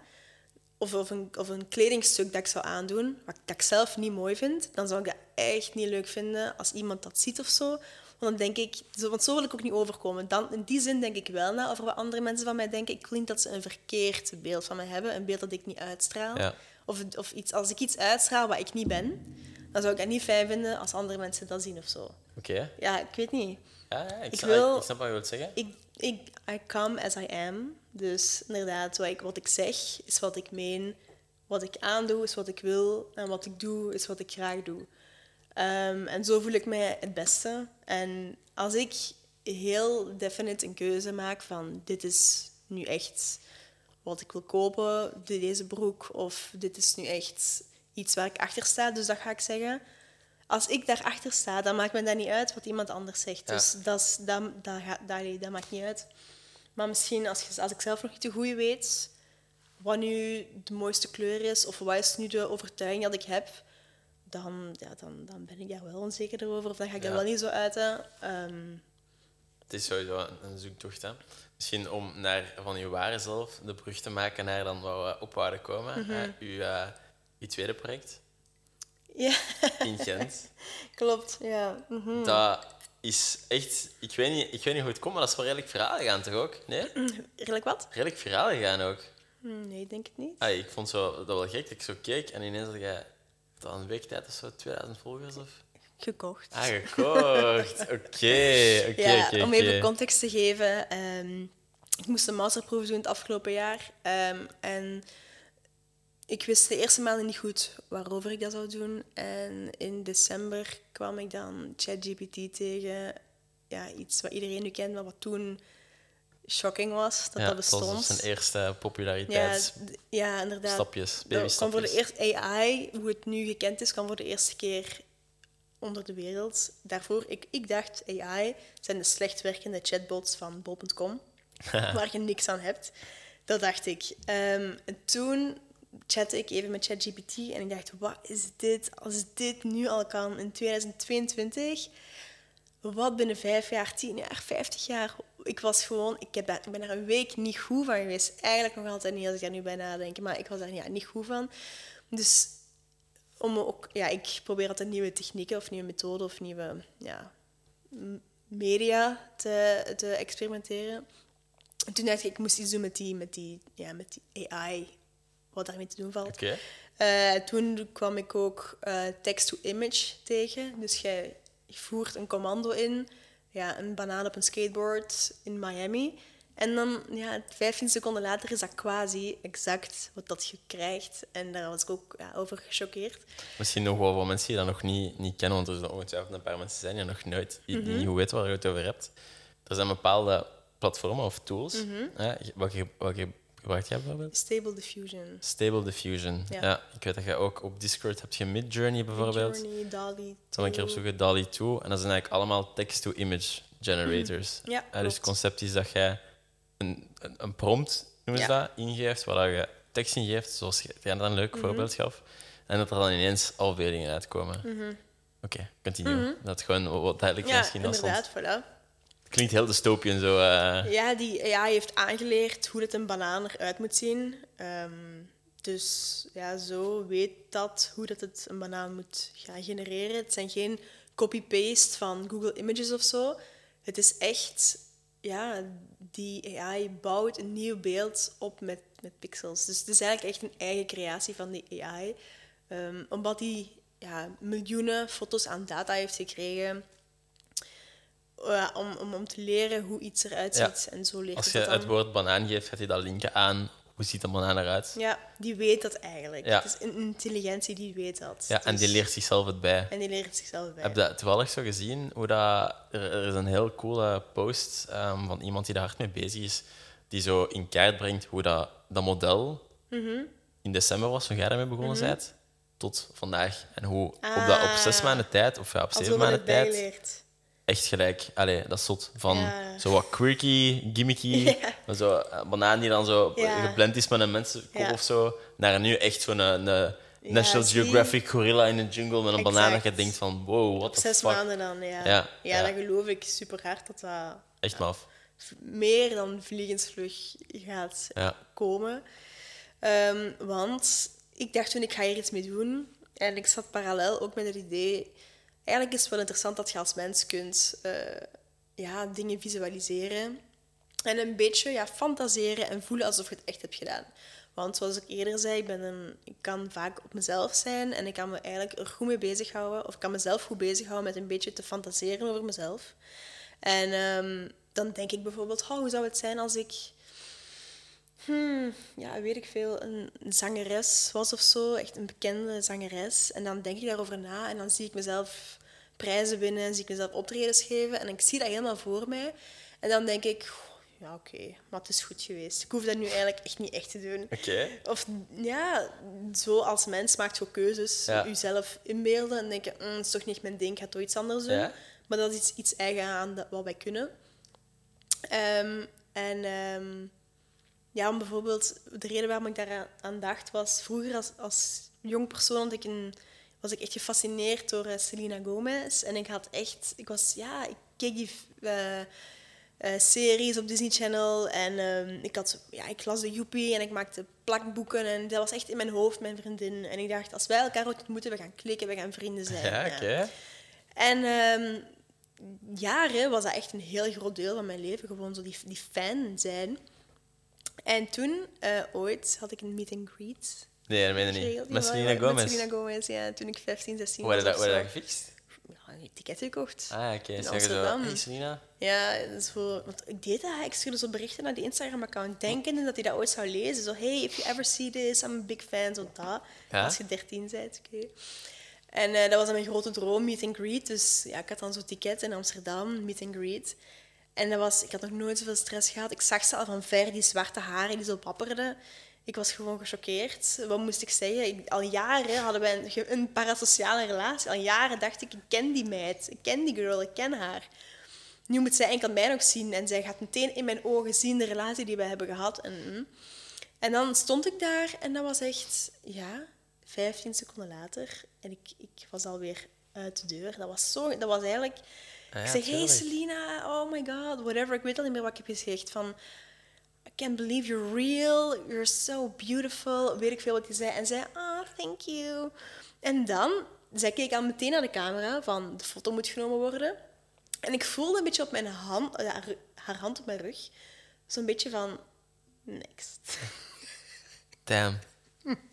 of, of, een, of een kledingstuk dat ik zou aandoen, wat dat ik zelf niet mooi vind, dan zou ik dat echt niet leuk vinden als iemand dat ziet of zo. Want dan denk ik, zo- want zo wil ik ook niet overkomen. Dan, in die zin denk ik wel na over wat andere mensen van mij denken. Ik niet dat ze een verkeerd beeld van mij hebben, een beeld dat ik niet uitstraal. Ja. Of, of iets, als ik iets uitstraal wat ik niet ben, dan zou ik dat niet fijn vinden als andere mensen dat zien of zo. Oké. Ja, ik weet niet. Ja, ja, ik, Ik snap, wil- ik snap wat je wilt zeggen. Ik, ik, I come as I am. Dus inderdaad, wat ik, wat ik zeg is wat ik meen. Wat ik aandoe is wat ik wil. En wat ik doe is wat ik graag doe. Ehm, en zo voel ik mij het beste. En als ik heel definite een keuze maak van dit is nu echt wat ik wil kopen, de- deze broek, of dit is nu echt iets waar ik achter sta, dus dat ga ik zeggen. Als ik daarachter sta, dan maakt me dat niet uit wat iemand anders zegt. Ja. Dus dat, is, dat, dat, dat, maakt niet uit. Maar misschien als, je, als ik zelf nog niet de goede weet, wat nu de mooiste kleur is, of wat is nu de overtuiging dat ik heb, dan, ja, dan, dan ben ik daar wel onzeker over. Of dan ga ik Ja. dat wel niet zo uiten. Ehm, Het is sowieso een, zoektocht. Hè. Misschien om naar van je ware zelf de brug te maken naar dan waar we op komen. Mhm. hè. uw, uw tweede project ja, in Gent. klopt. Ja. mhm. Dat is echt... Ik weet, niet, ik weet niet hoe het komt, maar dat is wel redelijk viraal gegaan, toch ook? Nee? Redelijk wat? Redelijk viraal gegaan ook. Hm, Nee, ik denk het niet. Ah, ik vond zo, dat wel gek dat ik zo keek en ineens had jij dat een week tijd of zo 2000 volgers of. Gekocht. Ah, gekocht. Oké, oké, ja, om even context te geven. ehm, ik moest een masterproef doen het afgelopen jaar. ehm, en ik wist de eerste maanden niet goed waarover ik dat zou doen. En in december kwam ik dan ChatGPT tegen. Ja, iets wat iedereen nu kent, maar wat toen shocking was, dat ja, dat Dat was bestond. dus zijn eerste ja, populariteidsstapjes, d- ja, inderdaad. Dat kwam babystapjes. voor de eerste AI, hoe het nu gekend is, kwam voor de eerste keer onder de wereld. Daarvoor, ik, ik dacht AI zijn de slecht werkende chatbots van bol.com, waar je niks aan hebt. Dat dacht ik. Ehm, en toen chatte ik even met ChatGPT en ik dacht, wat is dit? Als dit nu al kan in 2022, wat binnen vijf jaar, tien jaar, vijftig jaar? Ik was gewoon, ik, heb ik ben daar een week niet goed van geweest. Eigenlijk nog altijd niet als ik daar nu bij nadenk, maar ik was daar ja, niet goed van. Dus om ook, ja, ik probeer altijd nieuwe technieken of nieuwe methoden of nieuwe ja, media te, te experimenteren. En toen dacht ik, ik moest iets doen met die, met die, ja, met die AI, wat daarmee te doen valt. Oké. Eh, toen kwam ik ook eh, text-to-image tegen. Dus jij voert een commando in, ja, een banaan op een skateboard in Miami. En dan, ja, 15 seconden later is dat quasi exact wat dat je krijgt. En daar was ik ook ja, over gechoqueerd. Misschien nog wel voor mensen die dat nog niet, niet kennen, want er zullen ongetwijfeld een paar mensen zijn die nog nooit die Mhm. niet goed weten waar je het over hebt. Er zijn bepaalde platformen of tools. Mhm. hè, welke, welke gebruikt jij bijvoorbeeld? Stable diffusion. Stable Diffusion. Ja. Ja. ik weet dat jij ook op Discord hebt je Midjourney bijvoorbeeld. Journey, DALI. Zal ik keer opzoeken, DALI 2. En dat zijn eigenlijk allemaal text-to-image generators. Ja, dus het concept is dat jij een, een, een prompt, noemen ze dat, ingeeft, waar je tekst ingeeft, zoals jij dan een leuk Mhm. voorbeeld gaf. En dat er dan ineens al veel dingen uitkomen. Oké, continue. Dat het gewoon wat duidelijk. Ja, misschien als inderdaad, voilà. Klinkt heel dystopian zo. eh. Ja, die AI heeft aangeleerd hoe het een banaan eruit moet zien. Ehm, dus ja, zo weet dat hoe dat het een banaan moet gaan genereren. Het zijn geen copy-paste van Google Images of zo. Het is echt, ja, die AI bouwt een nieuw beeld op met, met pixels. Dus het is eigenlijk echt een eigen creatie van die AI. Ehm, omdat die ja, miljoenen foto's aan data heeft gekregen. Ja, om, om, om te leren hoe iets eruit Ja. ziet. En zo leert Als het je het het woord banaan geeft, gaat hij dat linken aan hoe ziet een banaan eruit. Ja, die weet dat eigenlijk. Ja. Het is een intelligentie die weet dat. Ja, en die Dus- leert zichzelf het bij. En die leert zichzelf bij. Heb je dat toevallig zo gezien? Hoe dat, er, er is een heel coole post ehm, van iemand die daar hard mee bezig is, die zo in kaart brengt hoe dat, dat model Mhm. in december was, toen jij daarmee begonnen bent, tot vandaag. En hoe op, dat, op Ah. zes maanden tijd, of ja, op zeven maanden het tijd. Echt gelijk. Allee, dat is zot. Van Ja. zo wat quirky, gimmicky, maar zo een banaan die dan zo Ja. geblend is met een mensenkop of zo, naar nu echt zo'n een, een National. Geographic gorilla in de jungle met een banaan dat je Exact. denkt van wow, Op the zes fuck. maanden dan, ja. Ja, dat geloof ik super hard dat dat Echt maf. v- meer dan vliegensvlug gaat komen. Ehm, want ik dacht toen, ik ga hier iets mee doen. En ik zat parallel ook met het idee... Eigenlijk is het wel interessant dat je als mens kunt eh, ja, dingen visualiseren. En een beetje ja, fantaseren en voelen alsof je het echt hebt gedaan. Want zoals ik eerder zei, ik, ben een, ik kan vaak op mezelf zijn en ik kan me eigenlijk er goed mee bezighouden. Of ik kan mezelf goed bezighouden met een beetje te fantaseren over mezelf. En ehm, dan denk ik bijvoorbeeld, oh, hoe zou het zijn als ik, hmm, ja, weet ik veel, een zangeres was of zo, echt een bekende zangeres. En dan denk ik daarover na en dan zie ik mezelf prijzen winnen, zie ik mezelf optredens geven en ik zie dat helemaal voor mij. En dan denk ik, goh, ja, oké, maar het is goed geweest. Ik hoef dat nu eigenlijk echt niet echt te doen. Oké. Of ja, zo als mens maakt je keuzes, Ja. jezelf inbeelden en denken, "Mm, het is toch niet mijn ding, ik ga toch iets anders doen. Ja. Maar dat is iets, iets eigen aan dat, wat wij kunnen. Ehm, en ehm, ja, om bijvoorbeeld, de reden waarom ik daar aan dacht was, vroeger als, als jong persoon had ik een, was ik echt gefascineerd door eh, Selena Gomez. En ik had echt, ik was, ja, ik keek die eh, eh, series op Disney Channel en ehm, ik, had, ja, ik las de Joepie en ik maakte plakboeken en dat was echt in mijn hoofd, mijn vriendin. En ik dacht, als wij elkaar ontmoeten, we gaan klikken, we gaan vrienden zijn. Ja, oké. En ehm, jaren was dat echt een heel groot deel van mijn leven. Gewoon zo die, die fan zijn. En toen, ooit, had ik een meet and greet. Nee, dat meen je niet. Met Selena Gomez. Met Selena Gomez, ja. Toen ik 15, 16 Hoe was. hoe had je zo. dat gefixt? Ja, een ticket gekocht. Ah, oké. Zo, Amsterdam. hey Selena. Ja, dat is voor, want ik deed dat. Ik stuurde zo berichten naar die Instagram-account, denkende dat hij dat ooit zou lezen. Zo, hey, if you ever see this, I'm a big fan, zo dat. Ja? Als je 13 bent, oké. En eh, dat was dan mijn grote droom, meet and greet. Dus ja, ik had dan zo'n ticket in Amsterdam, meet and greet. En dat was, ik had nog nooit zoveel stress gehad. Ik zag ze al van ver, die zwarte haren die zo wapperden. Ik was gewoon gechoqueerd. Wat moest ik zeggen? Ik- al jaren hadden wij een, parasociale relatie. Al jaren dacht ik, ik ken die meid. Ik ken die girl, ik ken haar. Nu moet zij enkel mij nog zien. En zij gaat meteen in mijn ogen zien de relatie die wij hebben gehad. En, mm. en dan stond ik daar en dat was echt, ja, 15 seconden later. En ik, ik was alweer uit de deur. Dat was, zo, dat was eigenlijk... Ah ja, ik zeg, hey. Selena, oh my god, whatever. Ik weet al niet meer wat ik heb gezegd. Van, I can't believe you're real. You're so beautiful. Weet ik veel wat hij zei. En zei, ah, thank you. En dan, zij keek al meteen naar de camera van, de foto moet genomen worden. En ik voelde een beetje op mijn hand, eh, haar, haar hand op mijn rug, zo'n beetje van, next. Damn.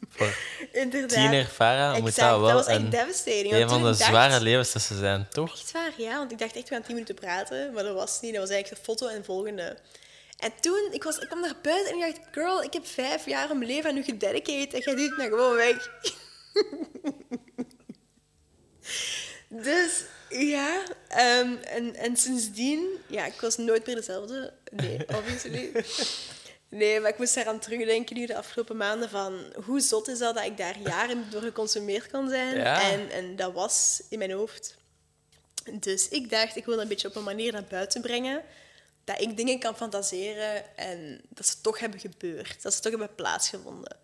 Voor Inderdaad. tiener Farah moet dat wel was echt een, devastating. een van de dacht- zware levenslessen zijn, toch? Echt waar, ja. Want ik dacht echt, we gaan tien minuten praten. Maar dat was niet. Dat was eigenlijk de foto en volgende. En toen, ik, was, ik kwam naar buiten en ik dacht, girl, ik heb vijf jaar mijn leven aan u gededicated en jij doet het nou gewoon weg. dus ja, ehm, en, en sindsdien, ja, ik was nooit meer dezelfde. Nee, obviously. Nee, maar ik moest eraan terugdenken nu de afgelopen maanden van hoe zot is dat dat ik daar jaren door geconsumeerd kan zijn. Ja. En, en dat was in mijn hoofd. Dus ik dacht, ik wil dat een beetje op een manier naar buiten brengen. Dat ik dingen kan fantaseren en dat ze toch hebben gebeurd. Dat ze toch hebben plaatsgevonden.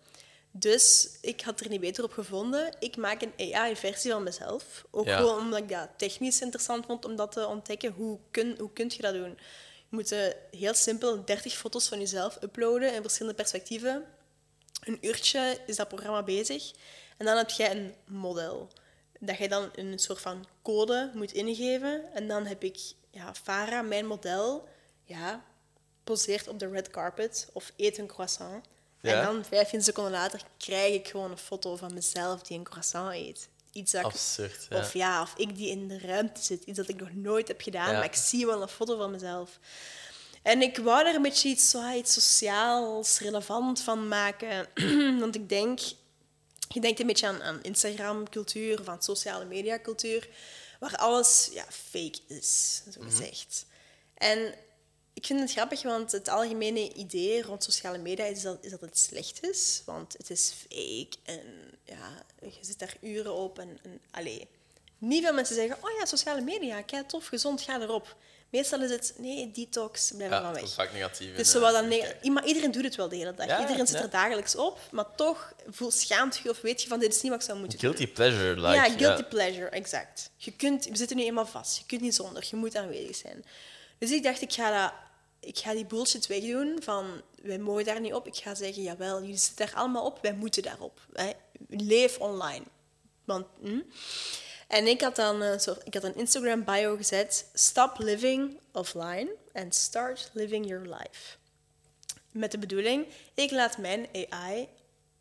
Dus ik had er niet beter op gevonden. Ik maak een AI-versie van mezelf. Ook Ja. gewoon omdat ik dat technisch interessant vond om dat te ontdekken. Hoe kun, hoe kun je dat doen? Je moet eh, heel simpel 30 foto's van jezelf uploaden in verschillende perspectieven. Een uurtje is dat programma bezig. En dan heb jij een model. Dat je dan een soort van code moet ingeven. En dan heb ik ja, Farah, mijn model, ja, poseert op de red carpet of eet een croissant. Ja. En dan 15 seconden later krijg ik gewoon een foto van mezelf die een croissant eet. Iets dat Absurd. Of ja, of ik die in de ruimte zit. Iets dat ik nog nooit heb gedaan, Ja. maar ik zie wel een foto van mezelf. En ik wou er een beetje iets, zo, iets sociaals, relevant van maken. Want ik denk, je denkt een beetje aan, aan Instagram-cultuur of aan sociale media-cultuur, waar alles ja, fake is, zo gezegd. En ik vind het grappig, want het algemene idee rond sociale media is dat, is dat het slecht is. Want het is fake en ja, je zit daar uren op. En, en allee. Niet veel mensen zeggen, oh ja, sociale media, kijk tof, gezond, ga erop. Meestal is het, nee, detox, blijf Ja, dat weg. is vaak negatief. Dus dan neg- kijken. Iemand- iedereen doet het wel de hele dag. Ja, iedereen zit ja. er dagelijks op, maar toch voel, schaamt je of weet je van dit is niet wat ik zou moeten doen. Guilty pleasure, like. ja, guilty pleasure, exact. Je kunt, we zitten nu eenmaal vast. Je kunt niet zonder. Je moet aanwezig zijn. Dus ik dacht, ik ga, dat, ik ga die bullshit wegdoen van wij mogen daar niet op. Ik ga zeggen, jawel, jullie zitten daar allemaal op. Wij moeten daarop. Hè. Leef online. Want, hm? En ik had dan een, soort, ik had een Instagram bio gezet. Stop living offline and start living your life. Met de bedoeling, ik laat mijn AI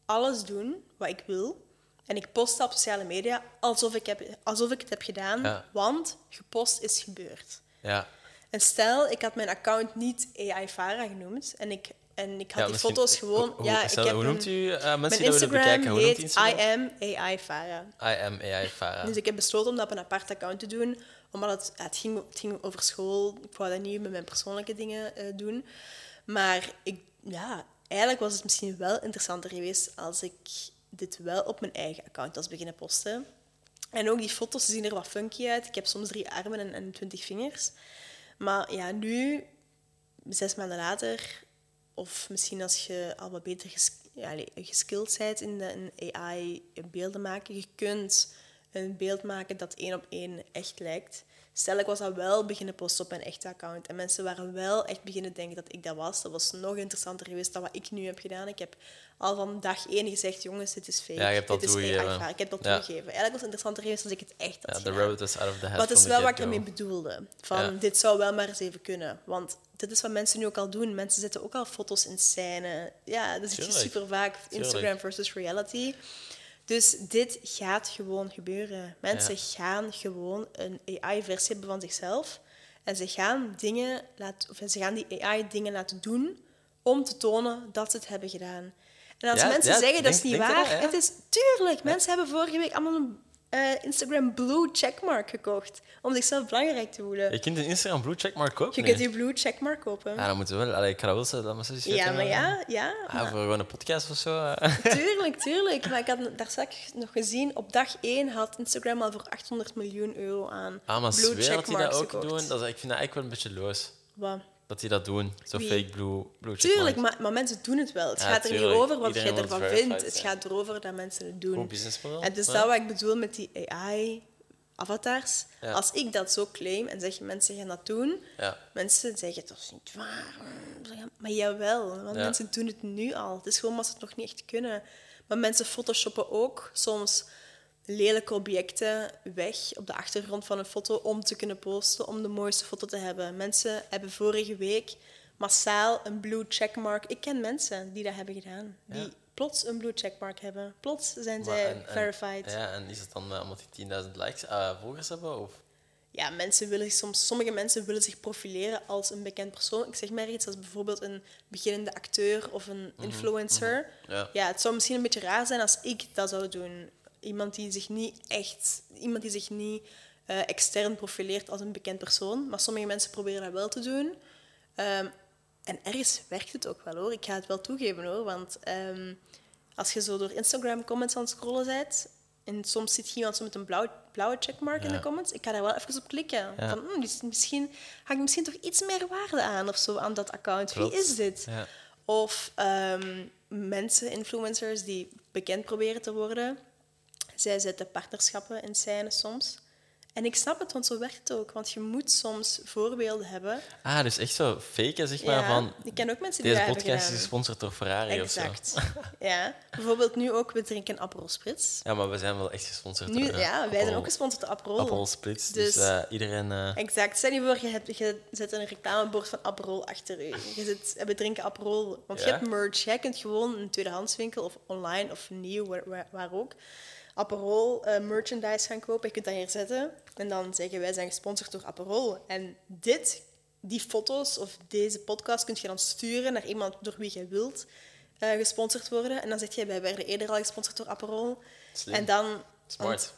alles doen wat ik wil. En ik post op sociale media alsof ik, heb, alsof ik het heb gedaan. Ja. Want gepost is gebeurd. Ja. En stel, ik had mijn account niet AI Farah genoemd. En ik, en ik had Ja, die foto's gewoon... Hoe, ja, ik heb hoe noemt u eh, mensen Mijn die Instagram bekijken? Hoe heet Instagram? I am AI Farah. I am AI Farah. Dus ik heb besloten om dat op een apart account te doen, omdat het, ja, het, ging, het ging over school. Ik wou dat niet met mijn persoonlijke dingen eh, doen. Maar ik, ja, eigenlijk was het misschien wel interessanter geweest als ik dit wel op mijn eigen account was beginnen posten. En ook die foto's zien er wat funky uit. Ik heb soms drie armen en, en twintig vingers. Maar ja, nu, zes maanden later, of misschien als je al wat beter ges ja, allee, geskilled bent in, de, in AI beelden maken, je kunt een beeld maken dat één op één echt lijkt. Stel, ik was dat wel beginnen posten op mijn echte account. En mensen waren wel echt beginnen denken dat ik dat was. Dat was nog interessanter geweest dan wat ik nu heb gedaan. Ik heb al van dag één gezegd, jongens, dit is fake. Ja, je hebt dat dit is toegegeven. AI. Ik heb dat Ja. toegegeven. Eigenlijk was het interessanter geweest als ik het echt had Ja, the road is out of the head Maar het is wel wat ik ermee bedoelde. Van, Ja. dit zou wel maar eens even kunnen. Want dit is wat mensen nu ook al doen. Mensen zetten ook al foto's in scène. Ja, dat zie je super vaak. Instagram versus reality. Dus dit gaat gewoon gebeuren. Mensen Ja. gaan gewoon een AI-versie hebben van zichzelf. En ze gaan, dingen laten, of ze gaan die AI dingen laten doen om te tonen dat ze het hebben gedaan. En als Ja, mensen ja, zeggen dat is niet waar, dat, het is tuurlijk. Mensen hebben vorige week allemaal een eh, Instagram Blue checkmark gekocht om zichzelf belangrijk te voelen. Je kunt een Instagram blue checkmark kopen. Je nu. kunt die Blue checkmark kopen. Ja, dan moeten we wel. Allee, ik ga dat wel zeggen, dat Ja, maar eh. ja, ja. Ah, maar- voor gewoon een podcast of zo. eh. Tuurlijk, tuurlijk. Maar ik had daar straks nog gezien, op dag 1 had Instagram al voor 800 miljoen euro aan Ah, maar blue zweer dat die dat ook gekocht. doen. Dat is, ik vind dat eigenlijk wel een beetje loos. Wat? Dat die dat doen. Zo Wie? fake blue, blue Tuurlijk, maar, maar mensen doen het wel. Het Ja, gaat er niet over wat Iedereen wil ervan vindt. Het gaat erover dat mensen het doen. Goed businessmodel. En dus Ja. dat wat ik bedoel met die AI-avatars. Ja. Als ik dat zo claim en zeg mensen gaan dat doen, Ja. mensen zeggen dat is niet waar. Maar jawel, want mensen doen het nu al. Het is gewoon omdat ze het nog niet echt kunnen. Maar mensen photoshoppen ook soms lelijke objecten weg op de achtergrond van een foto om te kunnen posten, om de mooiste foto te hebben. Mensen hebben vorige week massaal een blue checkmark. Ik ken mensen die dat hebben gedaan. Die Ja. plots een blue checkmark hebben. Plots zijn Maar zij en- en- verified. Ja, en is het dan eh, omdat die 10.000 likes, eh, volgers hebben? Of? ja, mensen willen soms, sommige mensen willen zich profileren als een bekend persoon. Ik zeg maar iets als bijvoorbeeld een beginnende acteur of een influencer. Ja. Ja, het zou misschien een beetje raar zijn als ik dat zou doen. Iemand die zich niet echt, iemand die zich niet eh, extern profileert als een bekend persoon. Maar sommige mensen proberen dat wel te doen. Ehm, en ergens werkt het ook wel hoor. Ik ga het wel toegeven hoor. Want ehm, als je zo door Instagram comments aan het scrollen bent. En soms zit iemand zo met een blauw, blauwe checkmark in de comments. Ik ga daar wel even op klikken. Ja. Van, hmm, dus misschien hangt misschien toch iets meer waarde aan of zo aan dat account. Klopt. Wie is dit? Ja. Of ehm, mensen, influencers die bekend proberen te worden. Zij zetten partnerschappen in scène soms. En ik snap het, want zo werkt het ook. Want je moet soms voorbeelden hebben. Ah, dus echt zo faken, zeg maar, Ja, van... ik ken ook mensen die Deze podcast is gesponsord door Ferrari of Exact. zo. Ja. Bijvoorbeeld nu ook, we drinken Aperol Spritz. Ja, maar we zijn wel echt gesponsord Nu, door... eh, ja, wij zijn ook gesponsord door Aperol. Aperol Spritz, dus, Dus- eh, iedereen... eh, Exact. Stel je voor, je, hebt, je zet een reclamebord van Aperol achter je. Je zit, we drinken Aperol. Want je hebt merch. Jij kunt gewoon in een tweedehandswinkel of online of nieuw, waar, waar ook, Aperol eh, merchandise gaan kopen. Je kunt dat hier zetten. En dan zeggen wij zijn gesponsord door Aperol. En dit, die foto's of deze podcast kun je dan sturen naar iemand door wie je wilt eh, gesponsord worden. En dan zeg je, wij werden eerder al gesponsord door Aperol. Slim. En dan... Smart.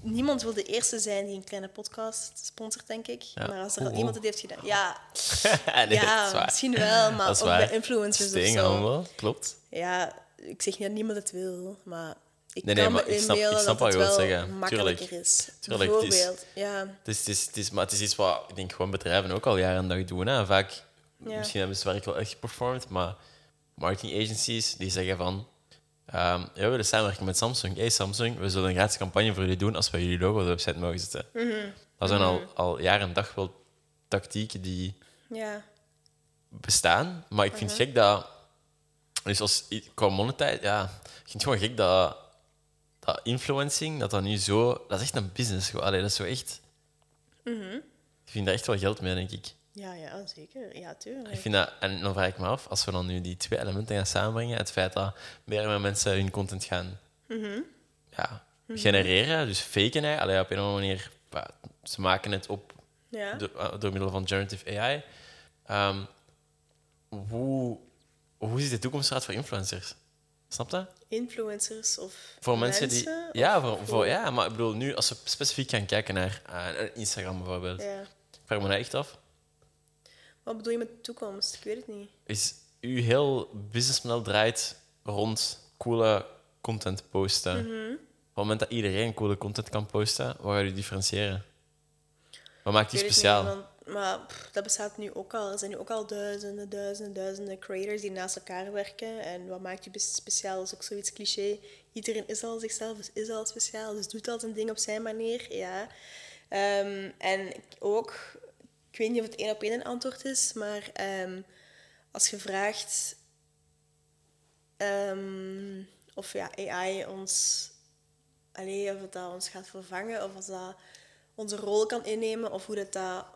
Niemand wil de eerste zijn die een kleine podcast sponsort, denk ik. Ja. Maar als er al iemand het heeft gedaan... Ja, nee, ja misschien wel, maar ook waar. bij influencers of Sting, zo. handel, klopt. Ja, ik zeg niet dat niemand het wil, maar ik Nee, nee, kan maar me ik snap- ik snap dat wat je wilt zeggen. makkelijker Tuurlijk. is. Tuurlijk, het is- ja. Het is, het is, het is, maar het is iets wat ik denk gewoon bedrijven ook al jaren en dag doen. Hè. Vaak, Ja. misschien hebben ze werk wel echt geperformed, maar marketing agencies die zeggen van ehm, ja, we willen samenwerken met Samsung. Hey Samsung, we zullen een gratis campagne voor jullie doen als we jullie logo op de website mogen zetten. Mhm. Dat zijn al, al jaren en dag wel tactieken die Ja, bestaan. Maar ik vind het gek dat... Dus als, qua monetize... Ja, ik vind het gewoon gek dat, dat influencing, dat dat nu zo... Dat is echt een business. gewoon. Allee, dat is zo echt... Ik vind daar echt wel geld mee, denk ik. ja, ja zeker. Ja, tuurlijk. Ik vind dat, en dan vraag ik me af, als we dan nu die twee elementen gaan samenbrengen, het feit dat meer en meer mensen hun content gaan ja, genereren, dus faken, hè. Allee, op een of andere manier, ze maken het op Ja. door, eh, door middel van generative AI. Ehm, hoe, hoe ziet de toekomst eruit voor influencers? Snap je? Influencers of Voor mensen, die... Ja, voor, voor, ja, maar ik bedoel, nu als we specifiek gaan kijken naar eh, Instagram bijvoorbeeld, Ja. ik vraag me dat echt af. Wat bedoel je met de toekomst? Ik weet het niet. is uw heel businessmodel draait rond coole content posten. Op het moment dat iedereen coole content kan posten, wat gaat u differentiëren? Wat maakt die speciaal? Maar dat bestaat nu ook al. Er zijn nu ook al duizenden, duizenden, duizenden creators die naast elkaar werken. En wat maakt je speciaal? Dat is ook zoiets cliché. Iedereen is al zichzelf, dus is al speciaal. Dus doet al zijn ding op zijn manier. Ja. Ehm, en ook, ik weet niet of het één op één een antwoord is, maar ehm, als je vraagt ehm, of ja, AI ons, allee, of het dat ons gaat vervangen, of als dat onze rol kan innemen, of hoe dat, dat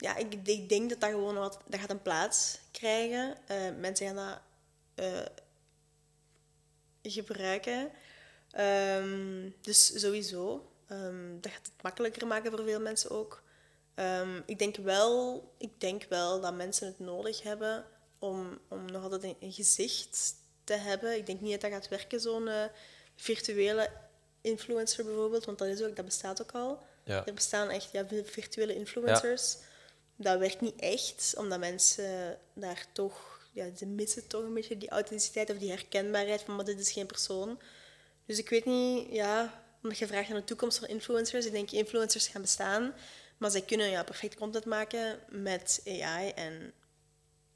ja, ik, ik denk dat dat gewoon wat, dat gaat een plaats krijgen. Eh, mensen gaan dat eh, gebruiken. Ehm, dus sowieso. Ehm, dat gaat het makkelijker maken voor veel mensen ook. Ehm, ik, denk wel, ik denk wel dat mensen het nodig hebben om, om nog altijd een, een gezicht te hebben. Ik denk niet dat dat gaat werken, zo'n eh, virtuele influencer bijvoorbeeld, want dat, is ook, dat bestaat ook al. Ja. Er bestaan echt ja, virtuele influencers. Dat werkt niet echt, omdat mensen daar toch... Ja, ze missen toch een beetje die authenticiteit of die herkenbaarheid van, maar dit is geen persoon. Dus ik weet niet, ja, omdat je vraagt naar de toekomst van influencers. Ik denk, influencers gaan bestaan, maar zij kunnen ja, perfect content maken met AI. En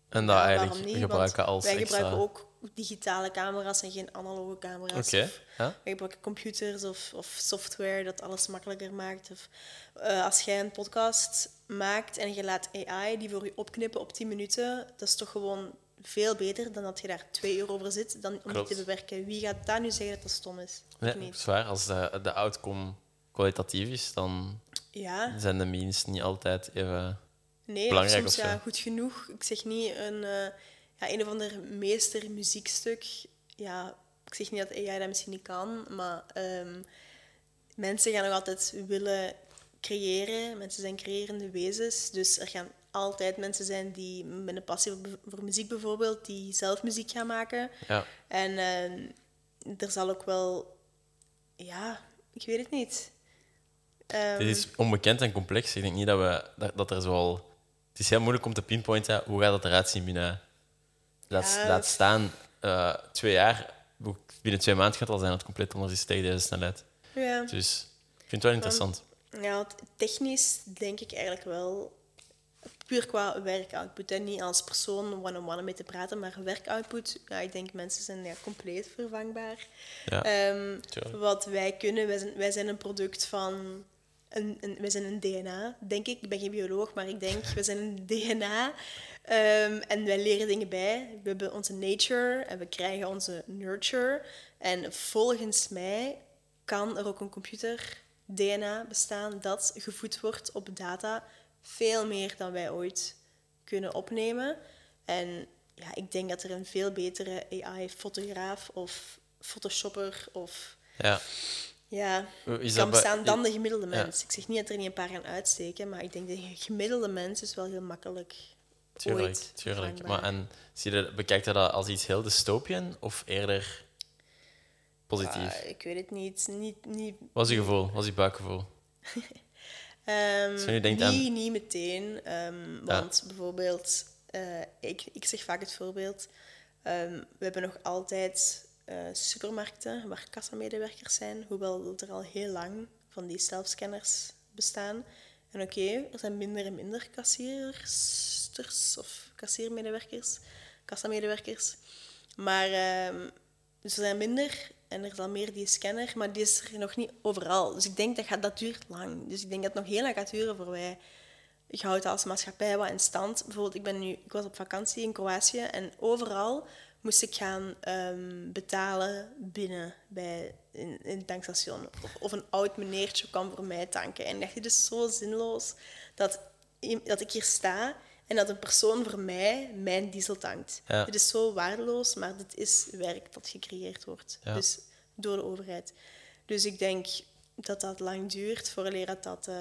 En dat ja, eigenlijk niet? gebruiken als Wij extra... gebruiken ook digitale camera's en geen analoge camera's. Oké, Of ja. Wij gebruiken computers of, of software dat alles makkelijker maakt. Of, eh, als jij een podcast maakt en je laat AI die voor je opknippen op 10 minuten, dat is toch gewoon veel beter dan dat je daar twee uur over zit dan om die Klopt. te bewerken. Wie gaat daar nu zeggen dat dat stom is? Nee, Ik dat niet. is waar. Als de, de outcome kwalitatief is, dan Ja, zijn de means niet altijd even... nee, belangrijk soms of zo. ja, goed genoeg. Ik zeg niet een, eh, ja, een of ander meester muziekstuk. Ja, ik zeg niet dat AI dat misschien niet kan, maar ehm, mensen gaan nog altijd willen creëren. Mensen zijn creërende wezens. Dus er gaan altijd mensen zijn die met een passie voor, muziek bijvoorbeeld, die zelf muziek gaan maken. Ja. En eh, er zal ook wel... Ja, ik weet het niet. Ehm, Dit is onbekend en complex. Ik denk niet dat, we, dat, dat er zoal... Het is heel moeilijk om te pinpointen hoe gaat dat eruit zien binnen... Laat, Ja. laat staan eh, twee jaar. Binnen twee maanden gaat het al zijn dat het compleet anders is tegen deze snelheid. ja. Dus ik vind het wel interessant. Ja, technisch denk ik eigenlijk wel, puur qua werkoutput. En niet als persoon one-on-one mee te praten, maar werkoutput. Ja, ik denk mensen zijn ja, compleet vervangbaar. Ja, Ehm, wat wij kunnen, wij zijn, wij zijn een product van. Een, een, wij zijn een DNA, denk ik. Ik ben geen bioloog, maar ik denk, we zijn een DNA. Ehm, en wij leren dingen bij. We hebben onze nature en we krijgen onze nurture. En volgens mij kan er ook een computer DNA bestaan dat gevoed wordt op data. Veel meer dan wij ooit kunnen opnemen. En ja, ik denk dat er een veel betere AI-fotograaf of photoshopper of ja. ja, Is kan bestaan dan de gemiddelde Ja. mens. Ik zeg niet dat er niet een paar gaan uitsteken, maar ik denk de gemiddelde mens is wel heel makkelijk Tuurlijk, ooit tuurlijk. Maar en zie je, bekijkt je dat als iets heel dystopian of eerder positief? Ah, ik weet het niet. niet, niet Wat is je gevoel? Wat is je buikgevoel? Ehm, je denkt niet, aan- niet meteen, ehm, want bijvoorbeeld, eh, ik, ik zeg vaak het voorbeeld, ehm, we hebben nog altijd eh, supermarkten waar kassamedewerkers zijn, hoewel er al heel lang van die zelfscanners bestaan. En oké, er zijn minder en minder kassiersters of kassiermedewerkers, kassamedewerkers. Maar ehm, dus er zijn minder en er is al meer die scanner, maar die is er nog niet overal. Dus ik denk dat gaat, dat duurt lang. Dus ik denk dat het nog heel lang gaat duren voor wij je houdt als maatschappij wat in stand. Bijvoorbeeld, ik, ben nu, ik was op vakantie in Kroatië en overal moest ik gaan ehm, betalen binnen bij, in, het tankstation. Of, een oud meneertje kwam voor mij tanken. En ik dacht, is zo zinloos dat, dat ik hier sta en dat een persoon voor mij mijn diesel tankt. Ja. Dit is zo waardeloos, maar dit is werk dat gecreëerd wordt. Ja. Dus door de overheid. Dus ik denk dat dat lang duurt voordat dat, dat eh,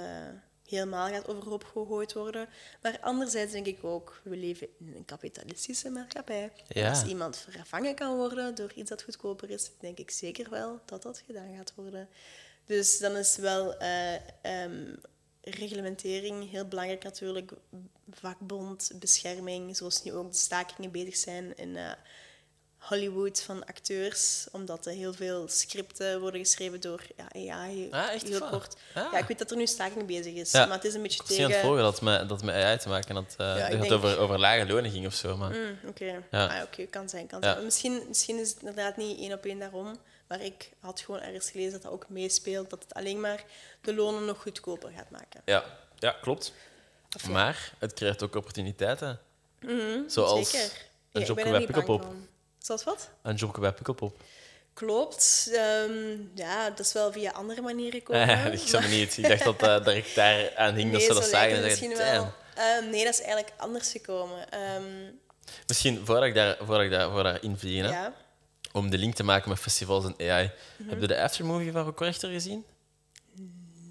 helemaal gaat overhoop gegooid worden. Maar anderzijds denk ik ook, we leven in een kapitalistische maatschappij. Ja. Als iemand vervangen kan worden door iets dat goedkoper is, denk ik zeker wel dat dat gedaan gaat worden. Dus dan is wel eh, ehm, reglementering heel belangrijk natuurlijk. Vakbond, bescherming, zoals nu ook de stakingen bezig zijn in eh, Hollywood van acteurs, omdat er heel veel scripten worden geschreven door ja, AI. Ah, echt heel kort. Ah. Ja, ik weet dat er nu staking bezig is, Ja. maar het is een beetje Ik zie aan het tegen... volgen dat het met, dat met AI te maken eh, Ja, dat ik denk- over, over lage lonen ging of zo. Maar... Mm, Oké, Ja. ah, kan zijn, kan zijn. Misschien, misschien is het inderdaad niet één op één daarom, maar ik had gewoon ergens gelezen dat dat ook meespeelt, dat het alleen maar de lonen nog goedkoper gaat maken. Ja, ja klopt. Of. Maar het creëert ook opportuniteiten. Zoals Zeker. een Ja, ik bij Pukkelpop. van. Zoals wat? Een jobje bij Pukkelpop. Klopt. Ehm, ja, dat is wel via andere manieren gekomen. ik snap het niet. Ik dacht dat uh, direct daar aan hing dat ze dat zagen. En misschien wel. Ehm, nee, dat is eigenlijk anders gekomen. Ehm, Misschien voordat ik daar, voordat ik daar, voor daar invlieg, hè, ja. Om de link te maken met festivals en AI. Mhm. Heb je de aftermovie van Rechter gezien?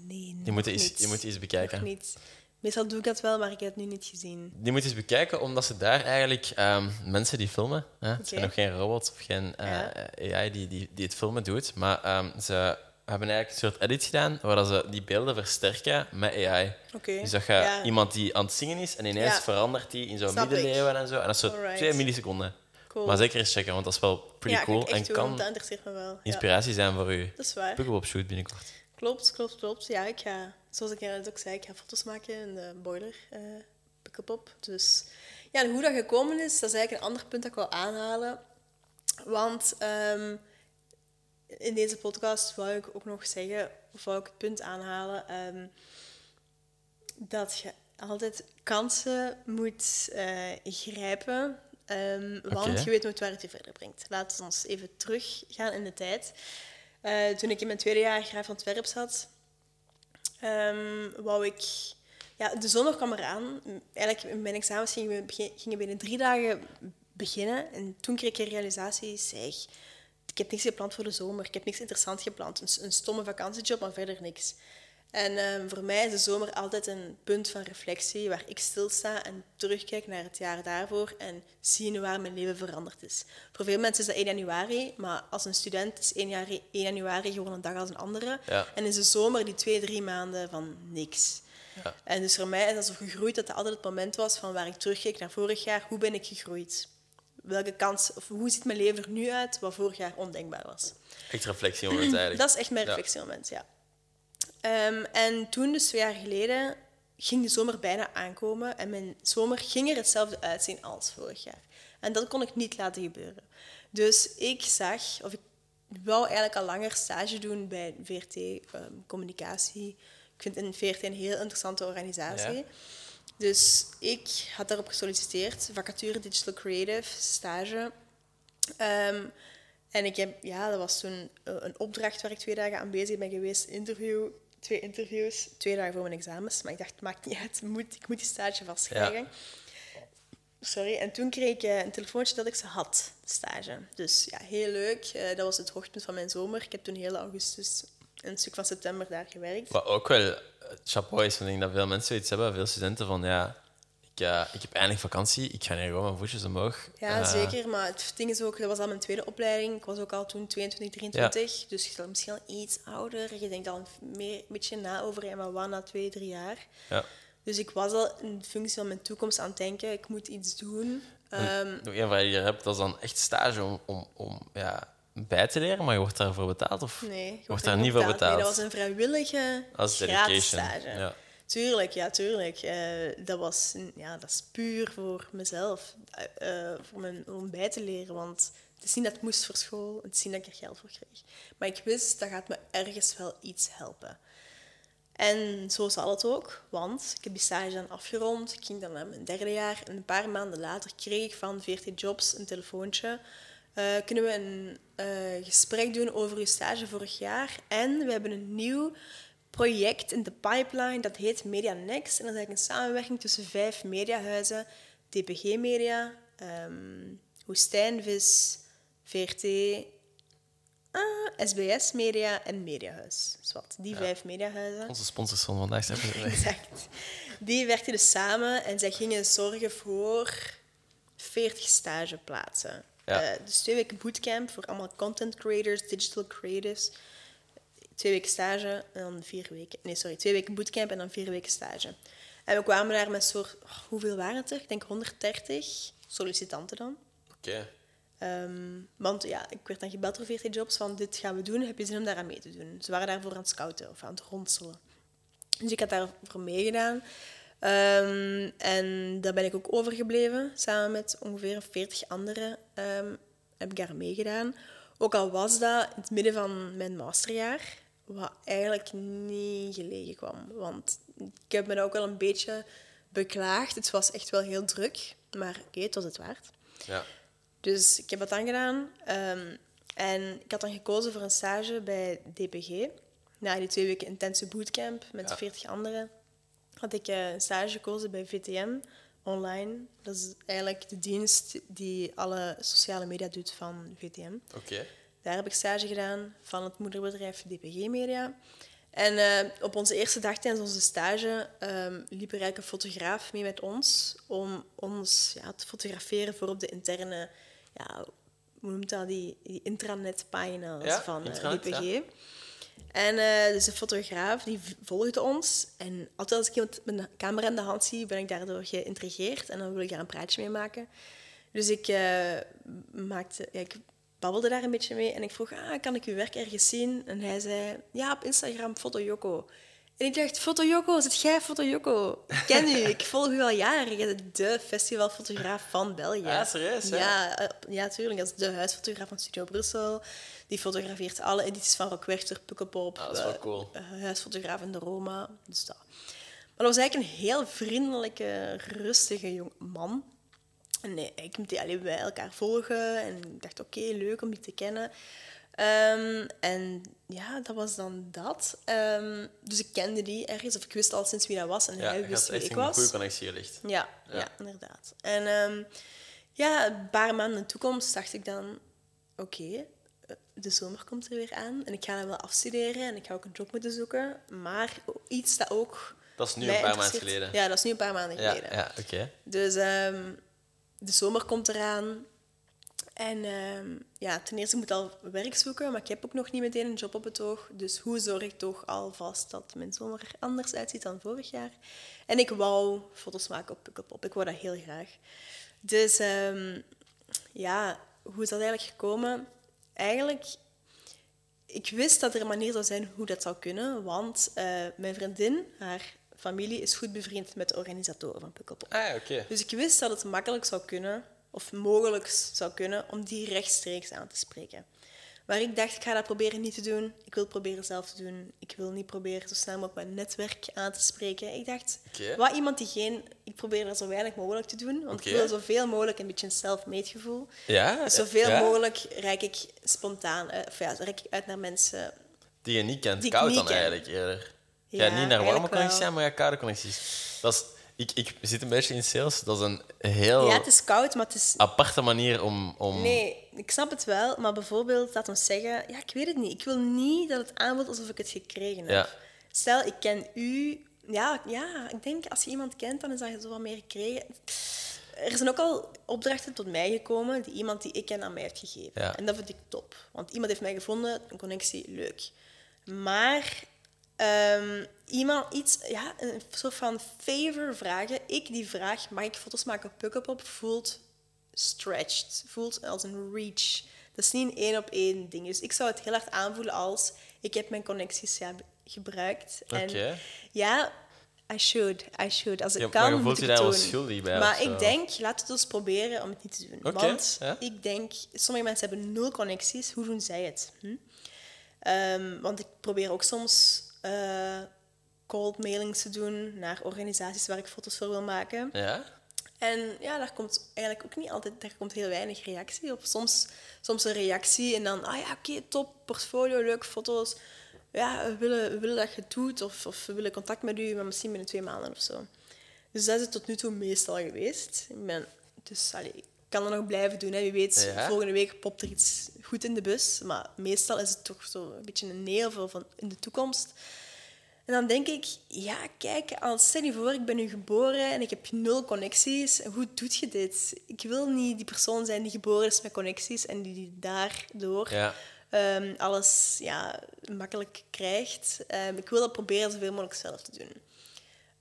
Nee, Die moet, je eens, die moet je eens Nog bekijken. niet. Meestal doe ik dat wel, maar ik heb het nu niet gezien. Die moet je eens bekijken, omdat ze daar eigenlijk ehm, mensen die filmen, hè, het zijn nog geen robots of geen eh, Ja. AI die, die, die het filmen doet, maar ehm, ze hebben eigenlijk een soort edit gedaan waar dat ze die beelden versterken met AI. Oké. Dus dat je Ja. iemand die aan het zingen is en ineens Ja. verandert die in zo'n Snap ik. middeleeuwen en zo. En dat is zo Alright. twee milliseconden. Cool. Maar zeker eens checken, want dat is wel pretty ja, cool en doen, kan wel. Inspiratie zijn voor je dat is waar. Pukkelpop shoot binnenkort. Klopt, klopt, klopt. Ja, ik ga, zoals ik net ook zei, ik ga foto's maken in de boiler, eh Pukkelpop. Dus ja, en hoe dat gekomen is, dat is eigenlijk een ander punt dat ik wil aanhalen. Want ehm, in deze podcast wou ik ook nog zeggen, of wou ik het punt aanhalen, ehm, dat je altijd kansen moet eh, grijpen. Ehm, want je weet nooit waar het je verder brengt. Laten we ons even teruggaan in de tijd. Eh, toen ik in mijn tweede jaar graaf Antwerp zat, ehm, wou ik... Ja, de zondag kwam eraan. Eigenlijk, mijn examens gingen, we begin- gingen binnen drie dagen beginnen. En toen kreeg ik een realisatie, zeg... Ik heb niks gepland voor de zomer. Ik heb niks interessants gepland. Een, een stomme vakantiejob, maar verder niks. En ehm, voor mij is de zomer altijd een punt van reflectie waar ik stilsta en terugkijk naar het jaar daarvoor en zie waar mijn leven veranderd is. Voor veel mensen is dat 1 januari, maar als een student is 1, jaar, 1 januari gewoon een dag als een andere. Ja. En is de zomer die twee, drie maanden van niks. Ja. En dus voor mij is dat zo gegroeid dat het altijd het moment was van waar ik terugkeek naar vorig jaar. Hoe ben ik gegroeid? Welke kans, of hoe ziet mijn leven er nu uit, wat vorig jaar ondenkbaar was? Echt reflectiemoment eigenlijk. Dat is echt mijn reflectiemoment, ja. Ehm, en toen, dus twee jaar geleden, ging de zomer bijna aankomen. En mijn zomer ging er hetzelfde uitzien als vorig jaar. En dat kon ik niet laten gebeuren. Dus ik zag, of ik wou eigenlijk al langer stage doen bij VRT ehm, Communicatie. Ik vind een VRT een heel interessante organisatie. Ja. Dus ik had daarop gesolliciteerd, vacature Digital Creative, stage. Ehm, en ik heb, ja, dat was toen eh, een opdracht waar ik twee dagen aan bezig ben geweest. Interview, twee interviews, twee dagen voor mijn examens. Maar ik dacht, het maakt niet uit, ik moet, ik moet die stage vast Ja. krijgen. Sorry, en toen kreeg ik eh, een telefoontje dat ik ze had, de stage. Dus ja, heel leuk. Eh, dat was het hoogtepunt van mijn zomer. Ik heb toen heel augustus en een stuk van september daar gewerkt. Wat ook wel chapeau is, want ik denk dat veel mensen zoiets hebben, veel studenten, van ja, ik, eh, ik heb eindelijk vakantie, ik ga hier gewoon mijn voetjes omhoog. Ja, Eh, zeker. Maar het ding is ook, dat was al mijn tweede opleiding. Ik was ook al toen 22, 23. Dus je bent misschien al iets ouder. Je denkt al een, meer, een beetje na over, ja, maar wat na twee, drie jaar. Ja. Dus ik was al in functie van mijn toekomst aan het denken, ik moet iets doen. Ehm, Nog één vraag die je hebt, dat is dan echt stage om, om, om ja, bij te leren, maar je wordt daarvoor betaald? Of? nee, je wordt daar niet voor Nee, betaald? dat was een vrijwillige Als gratis stage. Ja. Tuurlijk, ja, tuurlijk. Eh, dat, was, ja, dat is puur voor mezelf, eh, eh, voor mijn, om bij te leren. Want het is dat het moest voor school, het is dat ik er geld voor kreeg. Maar ik wist, dat gaat me ergens wel iets helpen. En zo zal het ook, want ik heb die stage dan afgerond. Ik ging dan naar mijn derde jaar. En een paar maanden later kreeg ik van VRT Jobs een telefoontje. Kunnen we een gesprek doen over uw stage vorig jaar? En we hebben een nieuw project in de pipeline, dat heet Media Next. En dat is eigenlijk een samenwerking tussen vijf mediahuizen. DPG Media, ehm Woestijnvis, VRT, ah, SBS Media en Mediahuis. Zwat, die vijf mediahuizen. Onze sponsors van vandaag zijn Exact. Die werkten dus samen en zij gingen zorgen voor 40 stageplaatsen. Ja. Eh, dus twee weken bootcamp voor allemaal content creators, digital creatives. Twee weken stage en dan vier weken... Nee, sorry. Twee weken bootcamp en dan vier weken stage. En we kwamen daar met soort... oh, hoeveel waren het er? Ik denk 130 sollicitanten dan. Oké. Ehm, want ja, ik werd dan gebeld door VRT Jobs van dit gaan we doen, heb je zin om daaraan mee te doen? Ze waren daarvoor aan het scouten of aan het ronselen. Dus ik had daarvoor meegedaan. Ehm, en daar ben ik ook overgebleven, samen met ongeveer 40 anderen ehm, heb ik daar meegedaan. Ook al was dat in het midden van mijn masterjaar, wat eigenlijk niet gelegen kwam. Want ik heb me ook wel een beetje beklaagd. Het was echt wel heel druk, maar oké, het was het waard. Ja. Dus ik heb dat dan gedaan. Ehm, en ik had dan gekozen voor een stage bij DPG. Na die twee weken intense bootcamp met Ja. 40 anderen, had ik eh, een stage gekozen bij VTM online. Dat is eigenlijk de dienst die alle sociale media doet van VTM. Oké. Daar heb ik stage gedaan van het moederbedrijf DPG Media. En eh, op onze eerste dag tijdens onze stage ehm, liep er eigenlijk een fotograaf mee met ons om ons ja, te fotograferen voor op de interne, ja, hoe noemt dat, die, die intranetpagina's Ja, van eh, DPG. ja. En eh, dus de fotograaf die volgde ons. En altijd als ik iemand met een camera in de hand zie, ben ik daardoor geïntrigeerd. En dan wil ik daar een praatje mee maken. Dus ik, maakte, ik babbelde daar een beetje mee. En ik vroeg, ah, kan ik uw werk ergens zien? En hij zei, ja, op Instagram, Foto Joko. En ik dacht, Foto Joko, zit jij Foto Joko? Ik ken u, ik volg u al jaren. Je bent de festivalfotograaf van België. Ah, serieus, hè? Ja, eh, ja, tuurlijk. Dat is de huisfotograaf van Studio Brussel. Die fotografeert alle edities van Rockwerchter, Pukkelpop. Ah, dat is wel eh, cool. eh, huisfotograaf in de Roma. Dus dat. Maar dat was eigenlijk een heel vriendelijke, rustige jong man. En nee, ik moet die alleen bij elkaar volgen. En ik dacht, oké, leuk om die te kennen. Ehm, en ja, dat was dan dat. Ehm, dus ik kende die ergens, of ik wist al sinds wie dat was. En Ja, hij wist wie echt ik een was. goede connectie gelegd. Ja, Ja. ja. inderdaad. En ehm, ja, een paar maanden in de toekomst dacht ik dan... Oké, eh, de zomer komt er weer aan en ik ga dan wel afstuderen en ik ga ook een job moeten zoeken. Maar iets dat ook... Dat is nu een paar maanden geleden. Ja, dat is nu een paar maanden ja, geleden. ja oké. Dus de zomer komt eraan. En ehm, ja, ten eerste moet al werk zoeken, maar ik heb ook nog niet meteen een job op het oog. Dus hoe zorg ik toch alvast dat mijn zomer er anders uitziet dan vorig jaar? En ik wou foto's maken op Pukkelpop. Ik wou dat heel graag. Dus ehm, ja, hoe is dat eigenlijk gekomen? Eigenlijk, ik wist dat er een manier zou zijn hoe dat zou kunnen, want eh, mijn vriendin, haar familie, is goed bevriend met de organisatoren van Pukkelpop. Ah. Dus ik wist dat het makkelijk zou kunnen, of mogelijk zou kunnen, om die rechtstreeks aan te spreken. Maar ik dacht, ik ga dat proberen niet te doen. Ik wil proberen zelf te doen. Ik wil niet proberen zo snel mogelijk mijn netwerk aan te spreken. Ik dacht, wat iemand die geen... Ik probeer er zo weinig mogelijk te doen, want ik wil zoveel mogelijk een beetje een self-made gevoel. Ja? Dus zoveel ja? mogelijk reik ik spontaan, uit- of ja, reik ik uit naar mensen Die je niet kent. Koud dan eigenlijk eerder. Ja, Ja, niet naar warme connecties maar ja, koude connecties. Dat is, ik, ik zit een beetje in sales. Dat is een heel Ja, het is koud, maar het is... aparte manier om... om... Nee, ik snap het wel, maar bijvoorbeeld, laat ons zeggen... Ja, ik weet het niet. Ik wil niet dat het aanvoelt alsof ik het gekregen heb. Ja. Stel, ik ken u... Ja, ja, ik denk, als je iemand kent, dan is dat zo wat meer gekregen. Er zijn ook al opdrachten tot mij gekomen die iemand die ik ken aan mij heeft gegeven. Ja. En dat vind ik top. Want iemand heeft mij gevonden, een connectie, leuk. Maar ehm, iemand iets, ja, een soort van favor vragen. Ik die vraag, mag ik foto's maken op Pukkelpop, voelt stretched. Voelt als een reach. Dat is niet een één op één ding. Dus ik zou het heel hard aanvoelen als ik heb mijn connecties ja, gebruikt. Oké. En ja, I should. I should. Als ik Ja, kan, moet je ik daar het wel doen. schuldig bij Maar ik denk, laten we het eens proberen om het niet te doen. Want ja. ik denk, sommige mensen hebben nul connecties. Hoe doen zij het? Hm? Ehm, want ik probeer ook soms eh, cold mailings te doen naar organisaties waar ik foto's voor wil maken. Ja? En ja, daar komt eigenlijk ook niet altijd, daar komt heel weinig reactie op. Soms, soms een reactie en dan, ah ja, oké, top, portfolio, leuke foto's. Ja, we willen, we willen dat je het doet of, of we willen contact met u, maar misschien binnen twee maanden of zo. Dus dat is het tot nu toe meestal geweest. Ik ben, dus allee, kan dat nog blijven doen. Hè. Wie weet, Ja. volgende week popt er iets goed in de bus. Maar meestal is het toch zo een beetje een of van in de toekomst. En dan denk ik, ja, kijk, als, stel je voor, ik ben nu geboren en ik heb nul connecties. Hoe doet je dit? Ik wil niet die persoon zijn die geboren is met connecties en die, daardoor Ja. ehm, alles ja, makkelijk krijgt. Ehm, ik wil dat proberen zoveel mogelijk zelf te doen.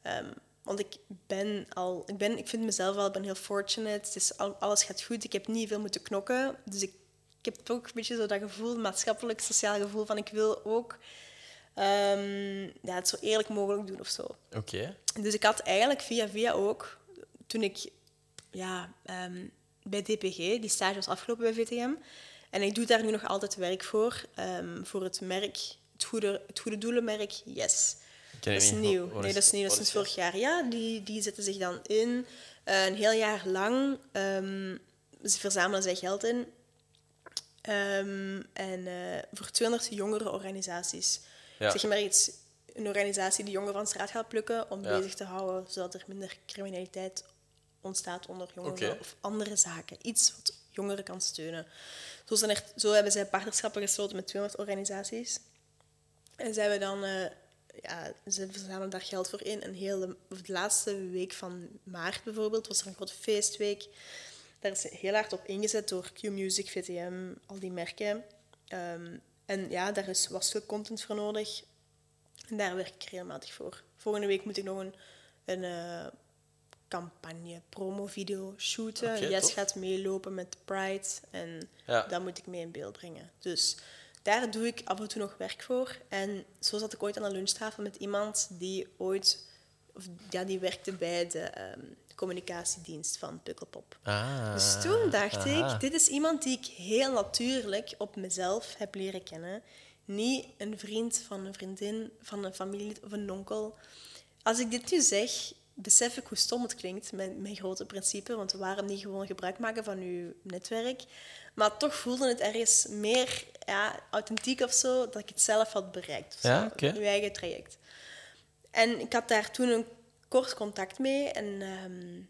Ehm, want ik ben al, ik, ben, ik vind mezelf al, ik ben heel fortunate. Het is al, alles gaat goed. Ik heb niet veel moeten knokken. Dus ik, ik heb ook een beetje zo dat gevoel, maatschappelijk, sociaal gevoel van ik wil ook ehm, ja, het zo eerlijk mogelijk doen of zo. Oké. Dus ik had eigenlijk via via ook, toen ik ja, ehm, bij DPG, die stage was afgelopen bij VTM, en ik doe daar nu nog altijd werk voor, ehm, voor het merk, het goede, het goede doelenmerk Yes. Dat is nieuw. Nee, dat is nieuw. Dat is sinds vorig jaar. Ja, die, die zetten zich dan in. eh, een heel jaar lang. ehm, ze verzamelen zij geld in. Ehm, en eh, voor 200 jongere organisaties. Ja. Zeg je maar iets. Een organisatie die jongeren van straat gaat plukken om Ja. bezig te houden, zodat er minder criminaliteit ontstaat onder jongeren of andere zaken. Iets wat jongeren kan steunen. Zo, zijn er, zo hebben zij partnerschappen gesloten met 200 organisaties. En ze hebben dan, eh, ja, ze verzamelen daar geld voor in. En heel de, de laatste week van maart bijvoorbeeld was er een grote feestweek. Daar is heel hard op ingezet door Q-Music, VTM, al die merken. Ehm, en ja, daar is, was veel content voor nodig. En daar werk ik regelmatig voor. Volgende week moet ik nog een, een eh, campagne, promo-video shooten. Jess tof. gaat meelopen met Pride. En Ja. dat moet ik mee in beeld brengen. Dus daar doe ik af en toe nog werk voor. En zo zat ik ooit aan een lunchtafel met iemand die ooit... Of, ja, die werkte bij de ehm, communicatiedienst van Pukkelpop. Ah. Dus toen dacht aha. ik, dit is iemand die ik heel natuurlijk op mezelf heb leren kennen. Niet een vriend van een vriendin, van een familielid of een onkel. Als ik dit nu zeg, besef ik hoe stom het klinkt met mijn grote principe. Want waarom niet gewoon gebruik maken van uw netwerk? Maar toch voelde het ergens meer ja, authentiek of zo, dat ik het zelf had bereikt. of Ja, oké. Uw eigen traject. En ik had daar toen een kort contact mee. En ehm,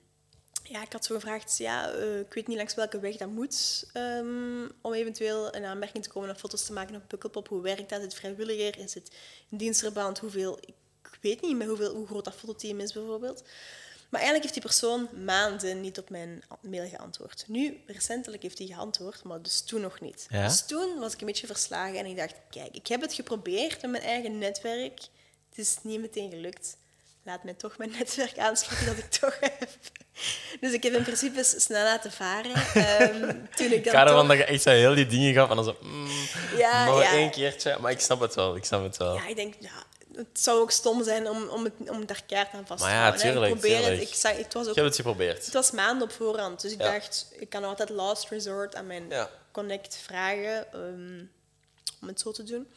ja, ik had zo gevraagd, ja, eh, ik weet niet langs welke weg dat moet ehm, om eventueel een aanmerking te komen om foto's te maken op Pukkelpop. Hoe werkt dat? Is het vrijwilliger? Is het in dienstverband? Hoeveel? Ik weet niet meer hoeveel, hoe groot dat fototeam is bijvoorbeeld. Maar eigenlijk heeft die persoon maanden niet op mijn mail geantwoord. Nu, recentelijk heeft hij geantwoord, maar dus toen nog niet. Ja? Dus toen was ik een beetje verslagen en ik dacht, kijk, ik heb het geprobeerd met mijn eigen netwerk. Het is niet meteen gelukt. Laat mij toch mijn netwerk aansluiten dat ik toch heb. Dus ik heb in principe snel laten varen. Ehm, toen ik dan toch- dat je echt zo heel die dingen gaf en dan zo... Mm, Ja, nog ja. één keertje. Maar ik snap het wel, ik snap het wel. Ja, ik denk, ja, het zou ook stom zijn om, om, het, om daar kaart aan vast te Maar ja, houden. tuurlijk, ik probeer tuurlijk. het. Ik zag, het, was ook, Ik heb het geprobeerd. het was maanden op voorhand. Dus ik Ja. dacht, ik kan altijd last resort aan mijn Ja. connect vragen ehm, om het zo te doen.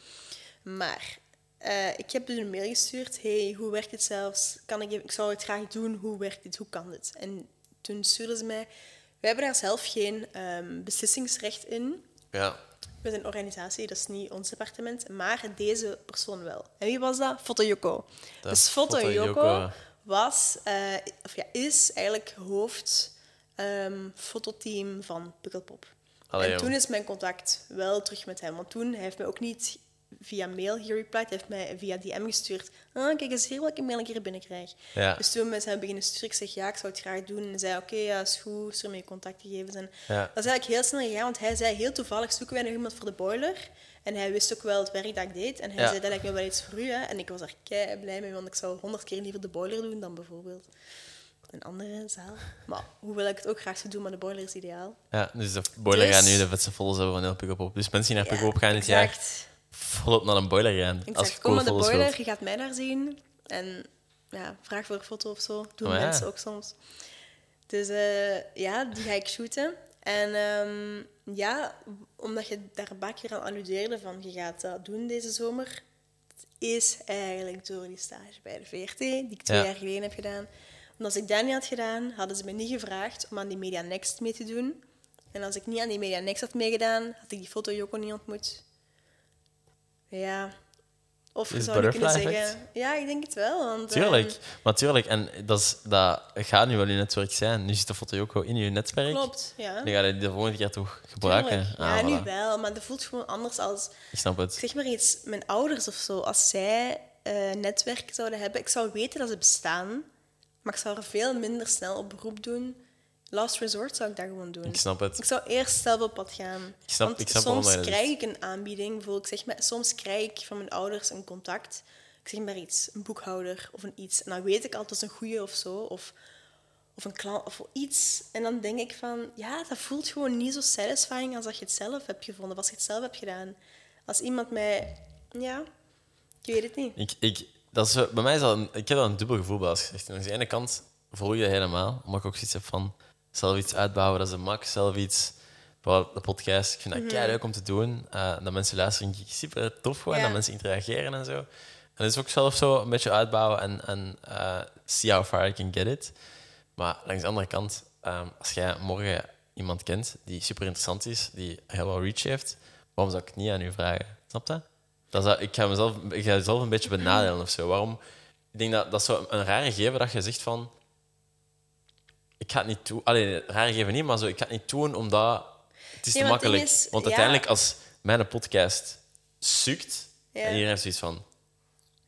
Maar eh, ik heb dus een mail gestuurd. hey, hoe werkt het zelfs? Kan ik, ik zou het graag doen. Hoe werkt dit? Hoe kan dit? En toen stuurden ze mij... We hebben daar zelf geen ehm, beslissingsrecht in. Ja. We zijn een organisatie, dat is niet ons departement, maar deze persoon wel. En wie was dat? Foto Yoko. Dat Dus Foto Yoko. was, eh, of ja, is eigenlijk hoofd ehm, fototeam van Pukkelpop. Allee, en toen is mijn contact wel terug met hem. Want toen hij heeft mij ook niet via mail gereplied, hij heeft mij via DM gestuurd. Ah, kijk eens hier welke mail ik hier binnenkrijg. Ja. Dus toen met hem beginnen sturen, ik zeg ja, ik zou het graag doen. En hij zei oké, ja, is goed, stuur me je contactgegevens. En Ja. dat is eigenlijk heel snel gegaan, want hij zei heel toevallig zoeken wij nog iemand voor de boiler. En hij wist ook wel het werk dat ik deed. En hij Ja. zei, dat lijkt me wel iets voor u. Hè. En ik was er kei blij mee, want ik zou honderd keer liever de boiler doen dan bijvoorbeeld een andere zaal. Maar hoewel ik het ook graag zou doen, maar de boiler is ideaal. ja, dus de boiler Dus- gaat nu de vetste folders hebben van heel Pukkelpop. Dus mensen die naar Pukkelpop gaan dit jaar. Volop naar een boiler gaan. Ik als je kom naar de boiler, wilt. je gaat mij daar zien. En ja, vraag voor een foto of zo. Doen Oh ja. mensen ook soms. Dus eh, ja, die ga ik shooten. En ehm, ja, omdat je daar een keer aan alludeerde van je gaat dat doen deze zomer, is eigenlijk door die stage bij de VRT, die ik twee Ja. jaar geleden heb gedaan. Want als ik dat niet had gedaan, hadden ze me niet gevraagd om aan die Media Next mee te doen. En als ik niet aan die Media Next had meegedaan, had ik die foto Joko niet ontmoet. Ja. Of je zou kunnen zeggen... Ja, ik denk het wel. Want, Tuurlijk, ehm, maar tuurlijk. En dat, is, dat gaat nu wel je netwerk zijn. Nu zit de foto ook in je netwerk. klopt, ja. Dan ga je die de volgende keer toch gebruiken. Ah, Ja, nu wel, maar dat voelt gewoon anders als... Ik snap het. Zeg maar iets, mijn ouders of zo, als zij eh netwerk zouden hebben, ik zou weten dat ze bestaan, maar ik zou er veel minder snel op beroep doen. Last resort zou ik dat gewoon doen. Ik snap het. Ik zou eerst zelf op pad gaan. Ik snap- Want ik snap soms krijg ik een aanbieding, ik zeg maar, soms krijg ik van mijn ouders een contact. Ik zeg maar iets, een boekhouder of een iets. En dan weet ik altijd, een goeie of zo. Of, of een klant of iets. En dan denk ik van, ja, dat voelt gewoon niet zo satisfying als dat je het zelf hebt gevonden, of als je het zelf hebt gedaan. Als iemand mij, ja, ik weet het niet. Ik, ik, dat is, bij mij is dat een, ik heb dat een dubbel gevoel bij als gezegd. Aan de ene kant volg je dat helemaal, omdat ik ook zoiets heb van zelf iets uitbouwen, dat is een mak, zelf iets. De podcast, ik vind dat kei leuk om te doen. Eh, dat mensen luisteren, vind ik super tof gewoon, Ja. dat mensen interageren en zo. En dat is ook zelf zo een beetje uitbouwen en, en eh, see how far I can get it. Maar langs de andere kant, ehm, als jij morgen iemand kent die super interessant is, die heel wel reach heeft, waarom zou ik het niet aan u vragen? Snap je? Dat is, dat- ik ga mezelf, ik ga mezelf een beetje benadelen of zo. Waarom? Ik denk dat dat is zo een rare gegeven dat je zegt van. Ik ga het niet doen. Alleen rare gegeven niet, maar zo, ik ga het niet doen omdat het is Nee, te makkelijk. is, Want ja. uiteindelijk, als mijn podcast sukt Ja. en iedereen heeft zoiets van.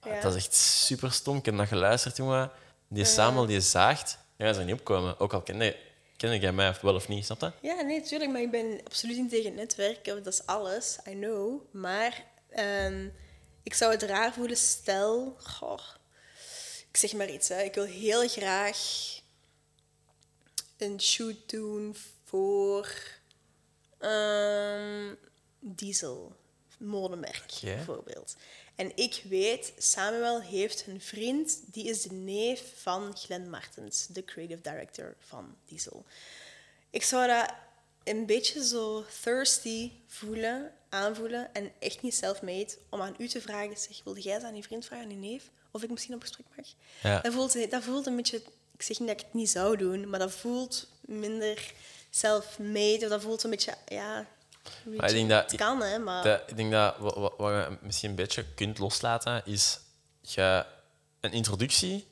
Ja. Dat is echt super stom. Ik heb dat geluisterd, jongen. Die Samuel die zaagt, gaan ze niet opkomen. Ook al kende, kende jij mij wel of niet, snap je? Ja, nee, tuurlijk, maar ik ben absoluut niet tegen het netwerken. Dat is alles, I know. Maar ehm, ik zou het raar voelen, stel... Goh, ik zeg maar iets, hè. Ik wil heel graag een shoot doen voor ehm, Diesel, modemerk bijvoorbeeld. En ik weet, Samuel heeft een vriend, die is de neef van Glenn Martens, de creative director van Diesel. Ik zou dat een beetje zo thirsty voelen, aanvoelen en echt niet self-made om aan u te vragen, zeg, wilde jij dat aan je vriend vragen, aan je neef? Of ik misschien op gesprek mag? Ja. Dat, voelt, dat voelt een beetje, ik zeg niet dat ik het niet zou doen, maar dat voelt minder self-made, of dat voelt een beetje, ja... Maar ik denk dat- het kan, hè, maar... Dat, ik denk dat wat, wat, wat je misschien een beetje kunt loslaten, is je, een introductie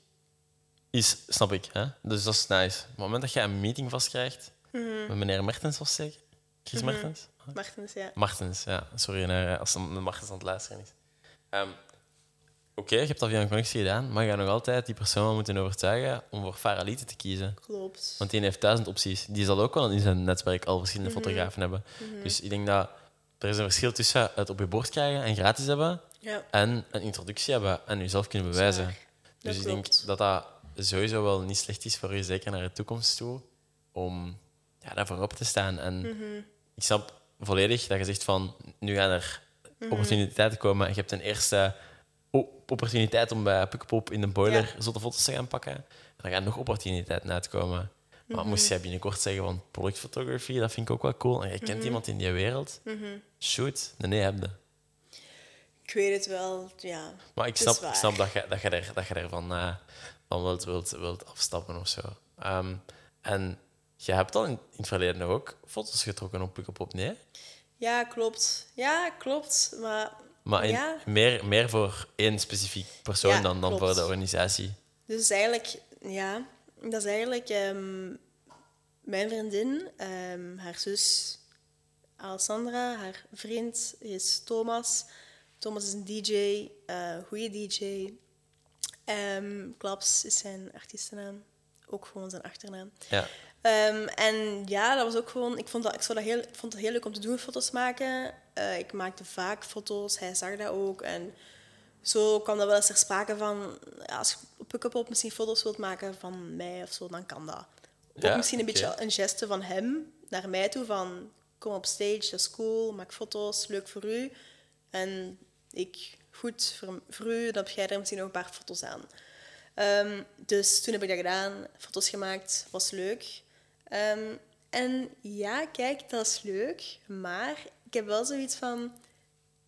is, snap ik. Hè? Dus dat is nice. Op het moment dat je een meeting vastkrijgt Mhm. met meneer Mertens, was het zeker? Chris Mertens? Martens, ja. Martens, ja. Sorry als de Martens aan het luisteren is. Ehm, Oké, je hebt dat via een connectie gedaan, maar je gaat nog altijd die persoon moeten overtuigen om voor Faralite te kiezen. Klopt. Want die heeft duizend opties. Die zal ook wel in zijn netwerk al verschillende fotografen hebben. Dus ik denk dat er is een verschil tussen het op je bord krijgen en gratis hebben Ja. en een introductie hebben en jezelf kunnen bewijzen. Dat Dus ik klopt. denk dat dat sowieso wel niet slecht is voor je, zeker naar de toekomst toe, om ja, daarvoor op te staan. En Mhm. ik snap volledig dat je zegt van, nu gaan er Mhm. opportuniteiten komen en je hebt een eerste opportuniteit om bij Pukkelpop in de boiler zotte foto's te gaan pakken. En dan gaan nog opportuniteiten uitkomen. Maar Mhm. moest jij binnenkort zeggen van product photography, dat vind ik ook wel cool. En je Mhm. kent iemand in die wereld, shoot, nee, heb je. Ik weet het wel, ja. Maar ik snap, ik waar. snap dat, je, dat, je er, dat je ervan eh, van wilt, wilt, wilt afstappen of zo. Ehm, en je hebt al in, in het verleden ook foto's getrokken op Pukkelpop, nee? Ja, klopt. Ja, klopt. Maar, Maar in- ja, meer, meer voor één specifiek persoon Ja, dan, dan klopt. voor de organisatie. dus eigenlijk, ja, dat is eigenlijk ehm, mijn vriendin, ehm, haar zus Alessandra, haar vriend is Thomas. Thomas is een DJ, eh goede DJ. Ehm Klaps is zijn artiestennaam, ook gewoon zijn achternaam. Ja. Ehm, en ja, dat was ook gewoon. Ik vond, dat, ik, zou dat heel, ik vond het heel leuk om te doen, foto's maken. Eh, ik maakte vaak foto's, hij zag dat ook. En zo kwam dat wel eens ter sprake van. ja, als je op Pukkelpop misschien foto's wilt maken van mij of zo, dan kan dat. Ook misschien een beetje een geste van hem naar mij toe: van kom op stage, dat is cool, maak foto's, leuk voor u. En ik, goed voor, voor u, dan heb jij er misschien nog een paar foto's aan. Ehm, dus toen heb ik dat gedaan, foto's gemaakt, was leuk. Ehm, en ja, kijk, dat is leuk, maar ik heb wel zoiets van,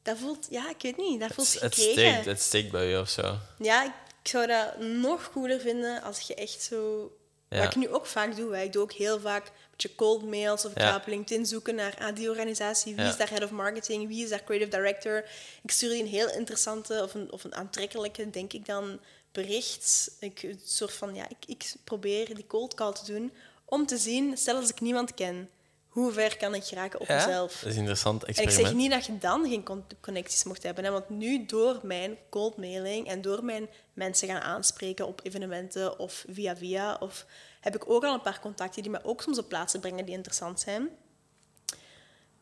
dat voelt, ja, ik weet niet, dat voelt Het, steekt, het steekt bij je of zo. Ja, ik zou dat nog cooler vinden als je echt zo... Ja. Wat ik nu ook vaak doe, hè. ik doe ook heel vaak een beetje cold mails of ik Ja. ga op LinkedIn zoeken naar ah, die organisatie, wie Ja. is daar head of marketing, wie is daar creative director. Ik stuur die een heel interessante of een, of een aantrekkelijke, denk ik dan, bericht. Ik, een soort van, ja, ik, ik probeer die cold call te doen om te zien, stel als ik niemand ken, hoe ver kan ik geraken op Ja? mezelf? Dat is een interessant En ik experiment. zeg niet dat je dan geen con- connecties mocht hebben. Hè? Want nu door mijn cold mailing en door mijn mensen gaan aanspreken op evenementen of via via, of heb ik ook al een paar contacten die mij ook soms op plaatsen brengen die interessant zijn.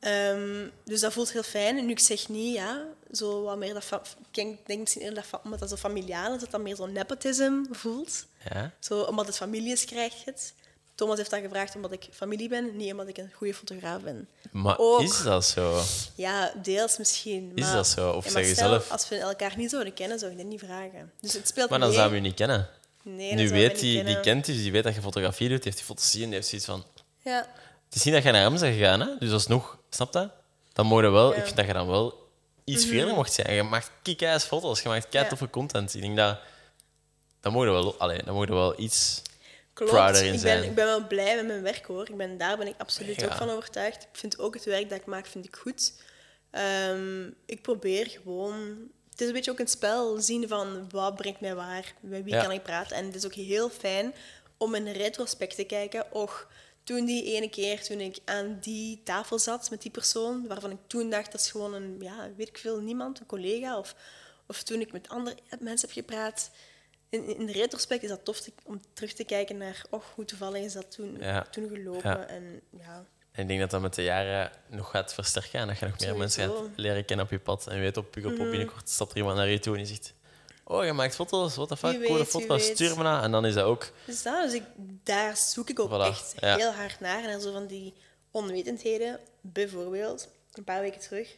Ehm, dus dat voelt heel fijn. En nu ik zeg niet, ja, zo wat meer dat... Ik denk, denk misschien eerder dat, omdat dat zo familiaal is, dat dat meer zo'n nepotism voelt. Ja? Zo, omdat het familie is, krijg je het. Thomas heeft dat gevraagd omdat ik familie ben, niet omdat ik een goede fotograaf ben. Maar Ook. is dat zo? Ja, deels misschien. Is dat zo? Of Ja, zeg je zelf? Als we elkaar niet zouden kennen, zou ik dat niet vragen. Dus het speelt Maar dan mee. zou je je niet kennen. Nee, nu je weet hij, die kent dus die weet dat je fotografie doet, die heeft die foto's zien, die heeft zoiets van... Ja, Het is niet dat je naar hem bent gegaan, hè? dus alsnog, snap je? Dan je wel, Ja. Ik vind dat je dan wel iets verder mocht zijn. Je maakt kick-ass foto's, je maakt kei Ja. toffe content. Ik denk dat... Dan je wel, allee, dan moet je wel iets... klopt. Prouder in ik, ben, zijn. ik ben wel blij met mijn werk, hoor. Ik ben, daar ben ik absoluut Ja. ook van overtuigd. Ik vind ook het werk dat ik maak, vind ik goed. Ehm, ik probeer gewoon... Het is een beetje ook een spel, zien van wat brengt mij waar, met wie Ja. kan ik praten. En het is ook heel fijn om in retrospect te kijken. Och, toen die ene keer, toen ik aan die tafel zat met die persoon, waarvan ik toen dacht, dat is gewoon een, ja, weet ik veel, niemand, een collega. Of, of toen ik met andere mensen heb gepraat. In, in de retrospect is dat tof te- om terug te kijken naar, och, hoe toevallig is dat toen, Ja. toen gelopen. Ja. En ja, En ik denk dat dat met de jaren nog gaat versterken en dat je nog meer mensen gaat leren kennen op je pad. En je weet op je op binnenkort stapt er iemand naar je toe en die zegt... Oh, je maakt foto's, what the fuck, coole weet, foto's, stuur me na. En dan is dat ook... Dus, dat, dus ik, daar zoek ik ook Voilà, echt ja. heel hard naar. En zo van die onwetendheden. Bijvoorbeeld, een paar weken terug,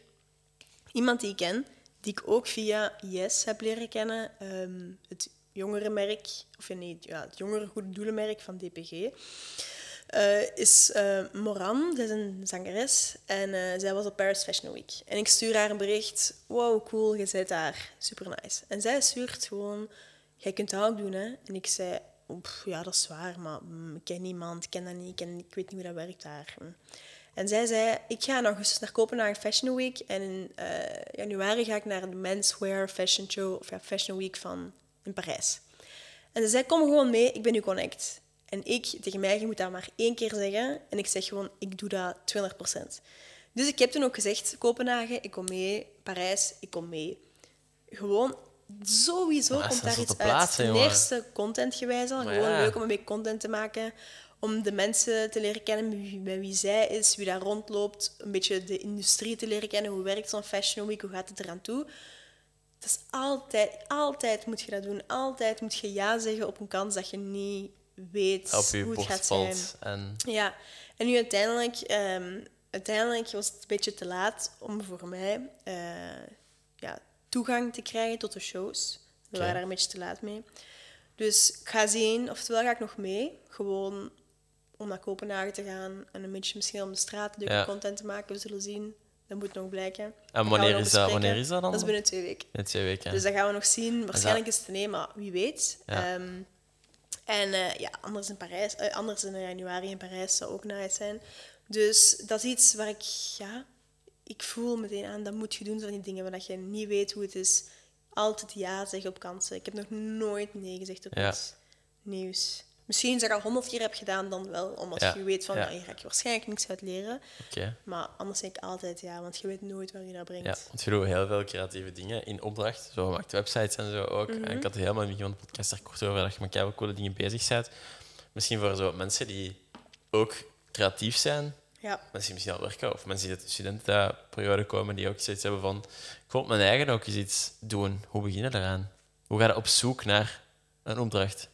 iemand die ik ken, die ik ook via Yes heb leren kennen, ehm, het jongerenmerk, of nee, ja, het jongere goede doelenmerk van DPG, eh, is eh, Moran. Zij is een zangeres en eh, zij was op Paris Fashion Week. En ik stuur haar een bericht, wow, cool, je bent daar, super nice. En zij stuurt gewoon, jij kunt dat ook doen, hè. En ik zei, ja, dat is waar, maar mm, ik ken niemand, ik ken dat niet, ik, ik weet niet hoe dat werkt daar. Hm. En zij zei, ik ga in augustus naar Kopenhagen Fashion Week en in januari ga ik naar de Menswear Fashion Show, of ja, Fashion Week van in Parijs. En ze zei, kom gewoon mee, ik ben nu connect. En ik, tegen mij, je moet dat maar één keer zeggen. En ik zeg gewoon, ik doe dat 200%. Dus ik heb toen ook gezegd, Kopenhagen, ik kom mee. Parijs, ik kom mee. Gewoon, sowieso komt daar iets uit. Ten eerste, contentgewijs al. Maar Gewoon ja. leuk om een beetje content te maken. Om de mensen te leren kennen met wie zij is, wie daar rondloopt. Een beetje de industrie te leren kennen. Hoe werkt zo'n Fashion Week? Hoe gaat het eraan toe? Dat is altijd, altijd moet je dat doen. Altijd moet je ja zeggen op een kans dat je niet weet op je hoe het gaat zijn. valt. En Ja, en nu uiteindelijk, ehm, uiteindelijk was het een beetje te laat om voor mij eh, ja, toegang te krijgen tot de shows. We waren daar een beetje te laat mee. Dus ik ga zien, oftewel ga ik nog mee, gewoon om naar Kopenhagen te gaan en een beetje misschien om de straat leuke Ja. content te maken. We zullen zien. Dat moet nog blijken. En wanneer is dat- wanneer is dat dan? Dat is binnen twee weken. in twee weken. Dus dat gaan we nog zien. Waarschijnlijk is het nee, maar wie weet. Ja. Ehm, en eh, ja, anders in Parijs, eh, anders in januari in Parijs zou ook nice zijn. Dus dat is iets waar ik, ja, ik voel meteen aan, dat moet je doen, van die dingen waar je niet weet hoe het is. Altijd ja zeggen op kansen. Ik heb nog nooit nee gezegd op Ja. iets nieuws. Misschien als ik al honderd keer heb gedaan, dan wel. Omdat Ja. je weet van, Ja. ja. hier ga ik waarschijnlijk niks uit leren. Maar anders zeg ik altijd ja, want je weet nooit waar je naar brengt. Ja, want je doet heel veel creatieve dingen in opdracht. Zo, maakt websites en zo ook. Mhm. En ik had het helemaal in het begin van de podcast er kort over dat je met keihard coole dingen bezig bent. Misschien voor zo mensen die ook creatief zijn, Ja. mensen die misschien al werken, of mensen die uit de studentenperiode komen, die ook zoiets hebben van ik wil op mijn eigen ook eens iets doen. Hoe beginnen eraan? Hoe ga je op zoek naar een opdracht?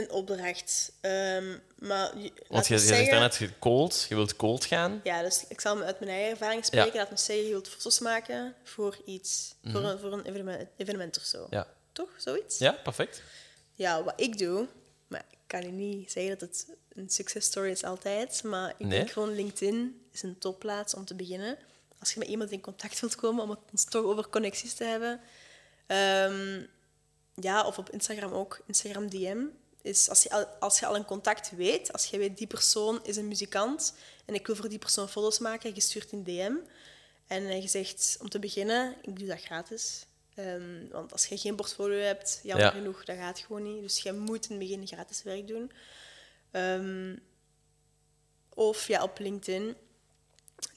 Een opdracht. Ehm, maar Want je, je zegt zeggen- daarnet je wilt cold gaan. Ja, dus ik zal me uit mijn eigen ervaring spreken. Laat me zeggen, je wilt foto's maken voor iets. Voor een, voor een evenement, evenement of zo. Mhm. Ja. Toch? Zoiets? ja, perfect. Ja, wat ik doe... Maar ik kan je niet zeggen dat het een success story is altijd. Maar ik Nee? denk gewoon LinkedIn is een topplaats om te beginnen. Als je met iemand in contact wilt komen, om het ons toch over connecties te hebben. Ehm, ja, of op Instagram ook. Instagram DM. Is als, je al, als je al een contact weet, als je weet die persoon is een muzikant en ik wil voor die persoon foto's maken, je stuurt een DM. En je zegt, om te beginnen, ik doe dat gratis. Ehm, want als je geen portfolio hebt, jammer Ja. genoeg, dat gaat gewoon niet. Dus je moet in het begin gratis werk doen. Ehm, of ja, op LinkedIn.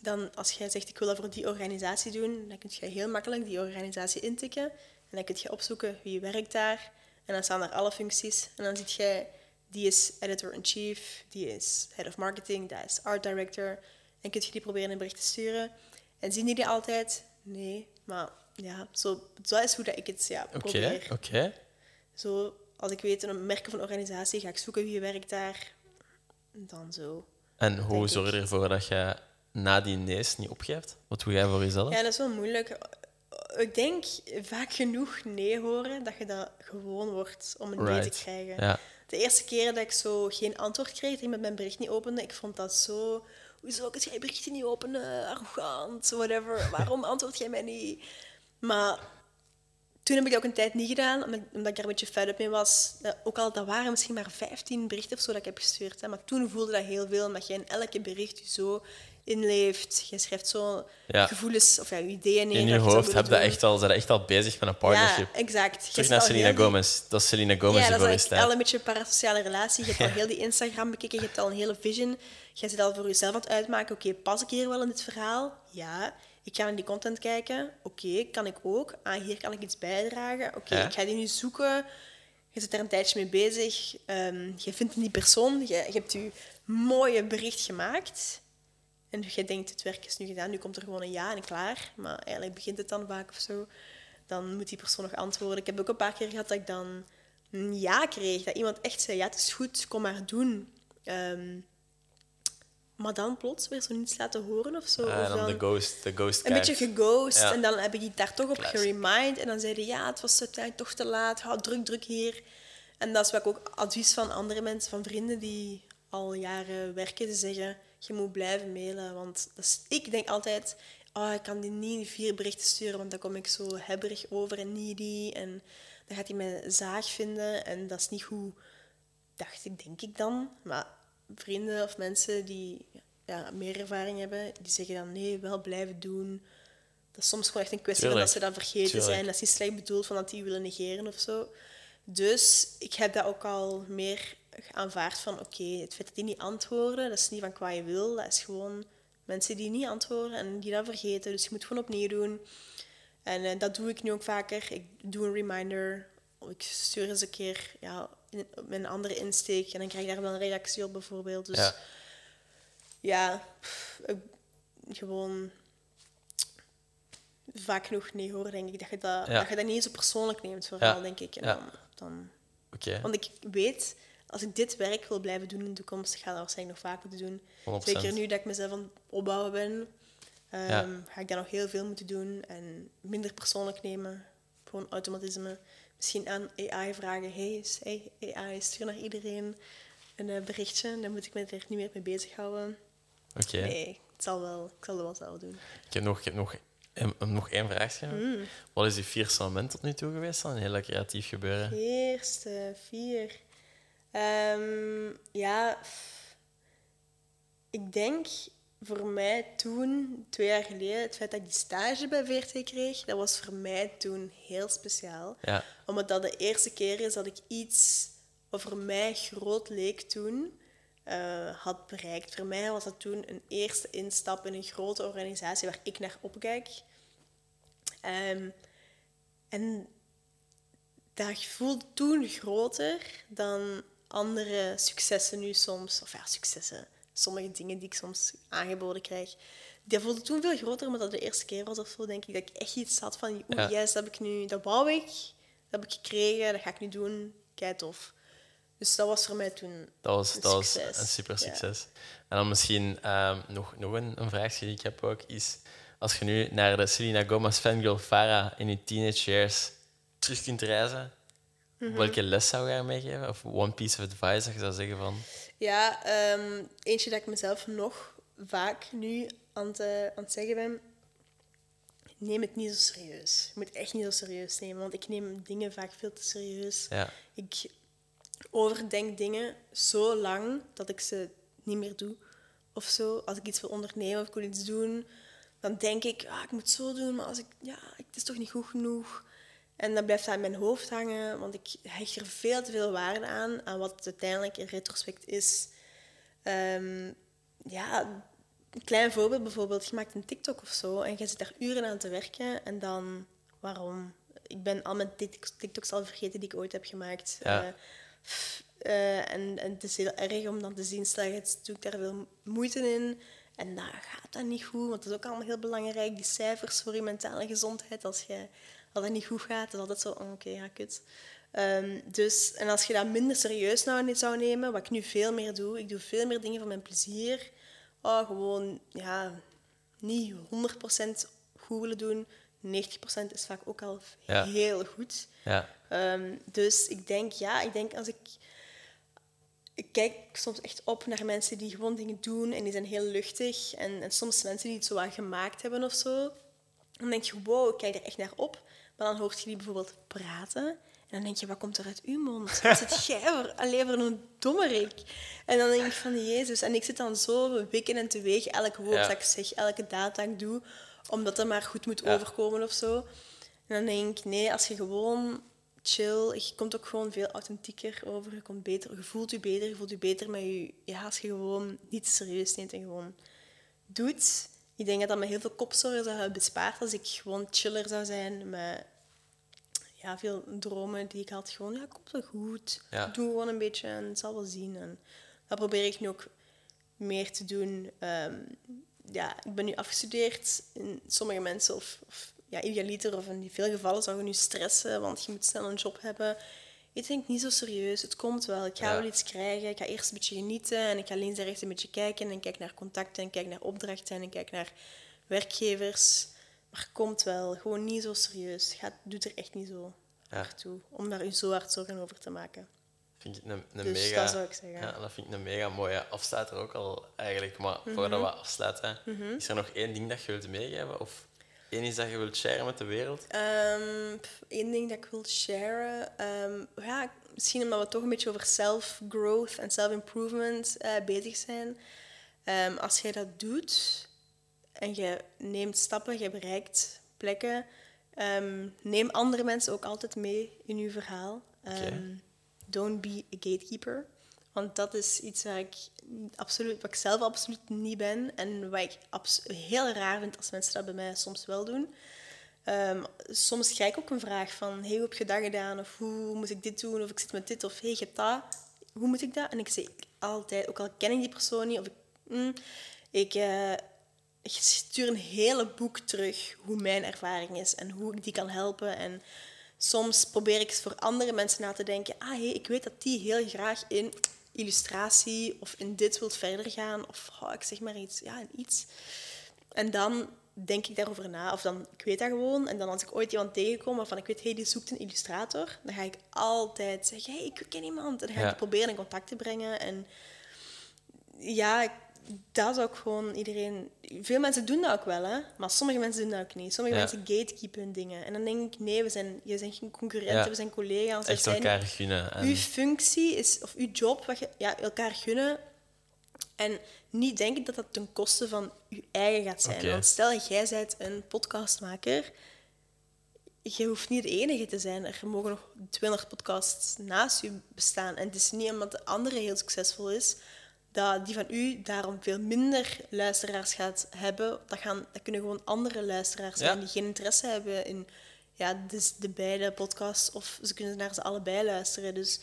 Dan als jij zegt, ik wil dat voor die organisatie doen, dan kun je heel makkelijk die organisatie intikken. En dan kun je opzoeken wie werkt daar. En dan staan daar alle functies. En dan zie je, die is editor-in-chief, die is head of marketing, dat is art director. En kun je die proberen een bericht te sturen. En zien die die altijd? Nee. Maar ja, zo, zo is hoe dat ik het ja, Oké, probeer. oké. Zo, als ik weet een merk of een organisatie, ga ik zoeken wie werkt daar. Dan zo. En hoe zorg je ervoor dat je na die nee's niet opgeeft? Wat doe jij voor jezelf? Ja, dat is wel moeilijk. Ik denk vaak genoeg nee horen, dat je dat gewoon wordt om een nee te krijgen. Ja. De eerste keer dat ik zo geen antwoord kreeg, dat iemand mijn bericht niet opende, ik vond dat zo... Hoezo kun jij berichten niet openen? Arrogant, whatever. Waarom antwoord jij mij niet? Maar toen heb ik dat ook een tijd niet gedaan, omdat omdat ik daar een beetje fed up mee was. Ook al, dat waren misschien maar 15 berichten of zo dat ik heb gestuurd. Hè. Maar toen voelde dat heel veel, omdat je in elke bericht je zo inleeft. Je schrijft zo Ja. gevoelens of ja, ideeën neer. In je hoofd heb je echt al, zijn echt al bezig met een partnership. Ja, exact. Terug naar Selena die- Gomez. Dat is Selena Gomez ja, die voor je eigenlijk al een beetje een parasociale relatie. Je hebt al heel die Instagram bekeken, je hebt al een hele vision. Je zit al voor jezelf aan het uitmaken. Oké, pas ik hier wel in dit verhaal? Ja. Ik ga naar die content kijken. Oké, kan ik ook? Ah, hier kan ik iets bijdragen. Oké, ik ga die nu zoeken. Je zit er een tijdje mee bezig. Ehm, je vindt die persoon. Je, je hebt je mooie bericht gemaakt. En je denkt, het werk is nu gedaan. Nu komt er gewoon een ja en klaar. Maar eigenlijk begint het dan vaak of zo. Dan moet die persoon nog antwoorden. Ik heb ook een paar keer gehad dat ik dan een ja kreeg. Dat iemand echt zei, ja, het is goed, kom maar doen. Ehm, maar dan plots weer zo niets laten horen of zo. Ah, of en dan de ghost, de ghost een beetje geghost. Ja. En dan heb ik die daar toch op geremind. En dan zeiden ja, het was uiteindelijk toch te laat. Hou druk, druk hier. En dat is wat ik ook advies van andere mensen, van vrienden die al jaren werken, te zeggen, je moet blijven mailen. Want dat is, ik denk altijd, oh, ik kan die niet vier berichten sturen, want dan kom ik zo hebberig over en needy. En dan gaat hij mij zaag vinden. En dat is niet goed, dacht ik, denk ik dan. Maar vrienden of mensen die ja, meer ervaring hebben, die zeggen dan nee, wel blijven doen. Dat is soms gewoon echt een kwestie van dat ze dat vergeten Tuurlijk. zijn. Dat is niet slecht bedoeld van dat die willen negeren of zo. Dus ik heb dat ook al meer aanvaard van oké, het feit dat die niet antwoorden, dat is niet van qua je wil, dat is gewoon mensen die niet antwoorden en die dat vergeten. Dus je moet gewoon opnieuw doen. En eh, dat doe ik nu ook vaker. Ik doe een reminder. Ik stuur eens een keer ja, in, op een andere insteek en dan krijg ik daar wel een reactie op bijvoorbeeld. Dus Ja. ja, pff, ik- gewoon vaak genoeg nee hoor, denk ik. Dat je dat, Ja. dat, je dat niet zo persoonlijk neemt, vooral, Ja. denk ik. En dan, dan, Oké, want ik weet, als ik dit werk wil blijven doen in de toekomst, ik ga dat waarschijnlijk nog vaak moeten doen. 100%. Zeker nu dat ik mezelf aan het opbouwen ben, ehm, Ja. ga ik daar nog heel veel moeten doen en minder persoonlijk nemen. Gewoon automatisme. Misschien aan AI vragen, hey, is- hey AI, stuur naar iedereen een eh, berichtje. Dan moet ik me er niet meer mee bezighouden. Oké. Nee, het zal wel, ik zal het wel zelf doen. Ik heb nog, ik heb nog, een- nog één vraagje. Mm. Wat is je vierste moment tot nu toe geweest dan? Een heel creatief gebeuren. Eerste vier. Ehm, ja, ik denk voor mij toen, twee jaar geleden, het feit dat ik die stage bij VRT kreeg, dat was voor mij toen heel speciaal. Ja, Omdat dat de eerste keer is dat ik iets wat voor mij groot leek toen, eh, had bereikt. Voor mij was dat toen een eerste instap in een grote organisatie waar ik naar opkijk. Ehm, en dat voelde toen groter dan andere successen nu soms. Of ja, successen. Sommige dingen die ik soms aangeboden krijg. Dat voelde toen veel groter, omdat dat de eerste keer was of zo, denk ik. Dat ik echt iets had van, oeh, Ja. yes, dat heb ik nu, dat wou ik. Dat heb ik gekregen, dat ga ik nu doen. Kei tof. Dus dat was voor mij toen dat was, een dat was een super Ja. succes. En dan misschien ehm, nog, nog een, een vraagje die ik heb ook, is als je nu naar de Selena Gomez fangirl Farah in je teenage years terug kunt reizen, Mhm. welke les zou je haar meegeven? Of one piece of advice dat je zou zeggen van... Ja, ehm, eentje dat ik mezelf nog vaak nu aan het, eh, aan het zeggen ben. Neem het niet zo serieus. Je moet echt niet zo serieus nemen, want ik neem dingen vaak veel te serieus. Ja, Ik overdenk dingen zo lang dat ik ze niet meer doe. Of zo. Als ik iets wil ondernemen of ik wil iets doen, dan denk ik, ah, ik moet het zo doen, maar als ik, ja, het is toch niet goed genoeg. En dan blijft dat in mijn hoofd hangen, want ik hecht er veel te veel waarde aan, aan wat het uiteindelijk in retrospect is. Ehm, ja, een klein voorbeeld bijvoorbeeld. Je maakt een TikTok of zo en je zit daar uren aan te werken en dan, waarom? Ik ben al mijn tik- TikToks al vergeten die ik ooit heb gemaakt. Ja. Eh, pff, eh, en, en het is heel erg om dan te zien, stel je het, doe ik daar veel moeite in. En dan gaat dat niet goed, want dat is ook allemaal heel belangrijk. Die cijfers voor je mentale gezondheid. Als, je, dat niet goed gaat, is altijd zo, oh, oké, ja, kut. Ehm, dus, en als je dat minder serieus nou niet zou nemen, wat ik nu veel meer doe, ik doe veel meer dingen voor mijn plezier. Oh, gewoon, ja, niet 100% goed willen doen. 90% is vaak ook al Ja. heel goed. ja, Ehm, dus ik denk, ja, ik denk als ik... Ik kijk soms echt op naar mensen die gewoon dingen doen en die zijn heel luchtig. En, en soms mensen die het zo gemaakt hebben of zo. Dan denk je, wow, ik kijk er echt naar op. Maar dan hoort je die bijvoorbeeld praten. En dan denk je, wat komt er uit uw mond? Wat zit jij voor, alleen voor een dommerik? En dan denk ik van, jezus. En ik zit dan zo wikken en te wegen elk woord Ja. dat ik zeg, elke daad dat ik doe. Omdat het maar goed moet Ja. overkomen of zo. En dan denk ik, nee, als je gewoon chill, je komt ook gewoon veel authentieker over. Je, komt beter, je voelt je beter, je voelt je beter met je... Ja, als je gewoon niet serieus neemt en gewoon doet. Ik denk dat dat me heel veel kopzorgen zou hebben bespaard als ik gewoon chiller zou zijn met ja, veel dromen die ik had. Gewoon, ja, komt wel goed. Ja. Doe gewoon een beetje en het zal wel zien. En dat probeer ik nu ook meer te doen. Ehm, ja, ik ben nu afgestudeerd. En sommige mensen, of, of ja, idealiter, of in veel gevallen, zouden nu stressen, want je moet snel een job hebben. Ik denk niet zo serieus. Het komt wel. Ik ga Ja. wel iets krijgen. Ik ga eerst een beetje genieten en ik ga links en rechts een beetje kijken. En ik kijk naar contacten en kijk naar opdrachten en ik kijk naar werkgevers. Maar het komt wel. Gewoon niet zo serieus. Ga, doe er echt niet zo Ja. hard toe. Om daar je zo hard zorgen over te maken. vind ik een, een Dus mega... dat zou ik zeggen. Ja, dat vind ik een mega mooie afsluiter ook al eigenlijk. Maar Mhm. voordat we afsluiten, is er nog één ding dat je wilt meegeven? Of één iets dat je wilt sharen met de wereld? Ehm Eén ding dat ik wil sharen. ehm, ja, misschien omdat we toch een beetje over self-growth en self-improvement eh, bezig zijn. Ehm, als jij dat doet en je neemt stappen, je bereikt plekken, ehm, neem andere mensen ook altijd mee in je verhaal. Ehm, don't be a gatekeeper. Want dat is iets waar ik, absoluut, wat ik zelf absoluut niet ben. En wat ik heel raar vind als mensen dat bij mij soms wel doen. Um, soms krijg ik ook een vraag van, hey, hoe heb je dat gedaan? Of hoe moet ik dit doen? Of ik zit met dit. Of hey, je hebt dat. Hoe moet ik dat? En ik zeg altijd, ook al ken ik die persoon niet, of ik, mm, ik, uh, ik stuur een hele boek terug hoe mijn ervaring is en hoe ik die kan helpen. En soms probeer ik voor andere mensen na te denken, ah hey, ik weet dat die heel graag in illustratie of in dit wilt verder gaan. Of oh, ik zeg maar iets, ja, iets. En dan denk ik daarover na. Of dan, ik weet dat gewoon. En dan als ik ooit iemand tegenkom waarvan ik weet, hey, die zoekt een illustrator, dan ga ik altijd zeggen, hey, ik ken iemand. En dan ga ik proberen in contact te brengen. En ja, dat zou ook gewoon iedereen... Veel mensen doen dat ook wel, hè. Maar sommige mensen doen dat ook niet. Sommige mensen gatekeepen hun dingen. En dan denk ik, nee, we zijn, je zijn geen concurrenten, we zijn collega's. Echt elkaar gunnen. En... Uw functie is, of uw job, wat je, ja, elkaar gunnen. En niet denken dat dat ten koste van je eigen gaat zijn. Want stel, jij bent een podcastmaker... Je hoeft niet de enige te zijn. Er mogen nog 200 podcasts naast je bestaan. En het is niet omdat de andere heel succesvol is dat die van u daarom veel minder luisteraars gaat hebben. Dat, gaan, dat kunnen gewoon andere luisteraars zijn die geen interesse hebben in ja, dus de beide podcasts. Of ze kunnen naar ze allebei luisteren. Dus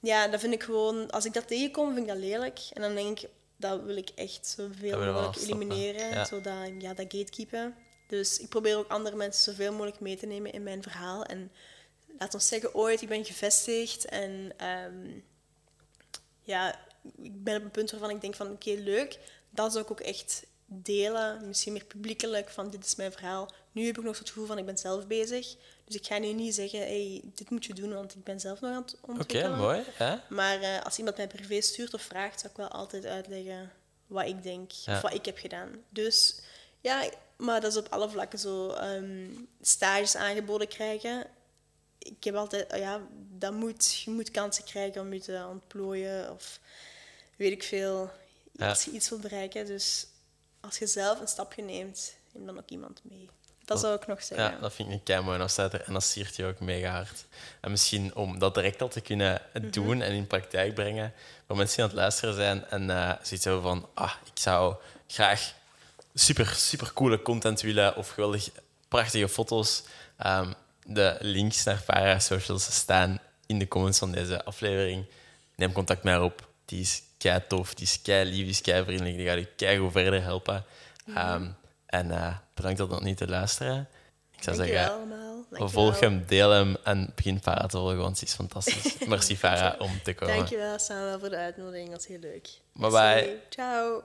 ja, dat vind ik gewoon... Als ik dat tegenkom, vind ik dat lelijk. En dan denk ik, dat wil ik echt zoveel mogelijk elimineren. Ja. Zodat, ja, dat gatekeepen. Dus ik probeer ook andere mensen zoveel mogelijk mee te nemen in mijn verhaal. En laat ons zeggen, ooit, ik ben gevestigd en... Ehm, ja, ik ben op een punt waarvan ik denk van oké, leuk. Dat zou ik ook echt delen. Misschien meer publiekelijk van dit is mijn verhaal. Nu heb ik nog het gevoel van ik ben zelf bezig. Dus ik ga nu niet zeggen, hey, dit moet je doen, want ik ben zelf nog aan het ontwikkelen. Oké, mooi. Maar uh, als iemand mij privé stuurt of vraagt, zou ik wel altijd uitleggen wat ik denk of wat ik heb gedaan. Dus ja, maar dat is op alle vlakken zo. Um, stages aangeboden krijgen. Ik heb altijd, ja, dat moet, je moet kansen krijgen om je te ontplooien of weet ik veel, als je iets wilt bereiken. Dus als je zelf een stapje neemt, neem dan ook iemand mee. Dat zou ik nog zeggen. Ja, dat vind ik een kei mooi. En, en dat siert je ook mega hard. En misschien om dat direct al te kunnen mhm. doen en in praktijk brengen, voor mensen die aan het luisteren zijn en uh, zoiets hebben van, ah, ik zou graag super, super coole content willen of geweldig prachtige foto's. Um, de links naar Para Socials staan in de comments van deze aflevering. Neem contact met haar op. Die is kei tof, die is kei lief, die is kei vriendelijk. Die gaat je kei goed verder helpen. Um, en uh, bedankt dat nog niet te luisteren. Ik zou Dank zeggen, volg hem, deel hem en begin Farah te volgen, want ze is fantastisch. Merci Farah om te komen. Dankjewel, Samen voor de uitnodiging. Dat was heel leuk. Bye bye. Ciao.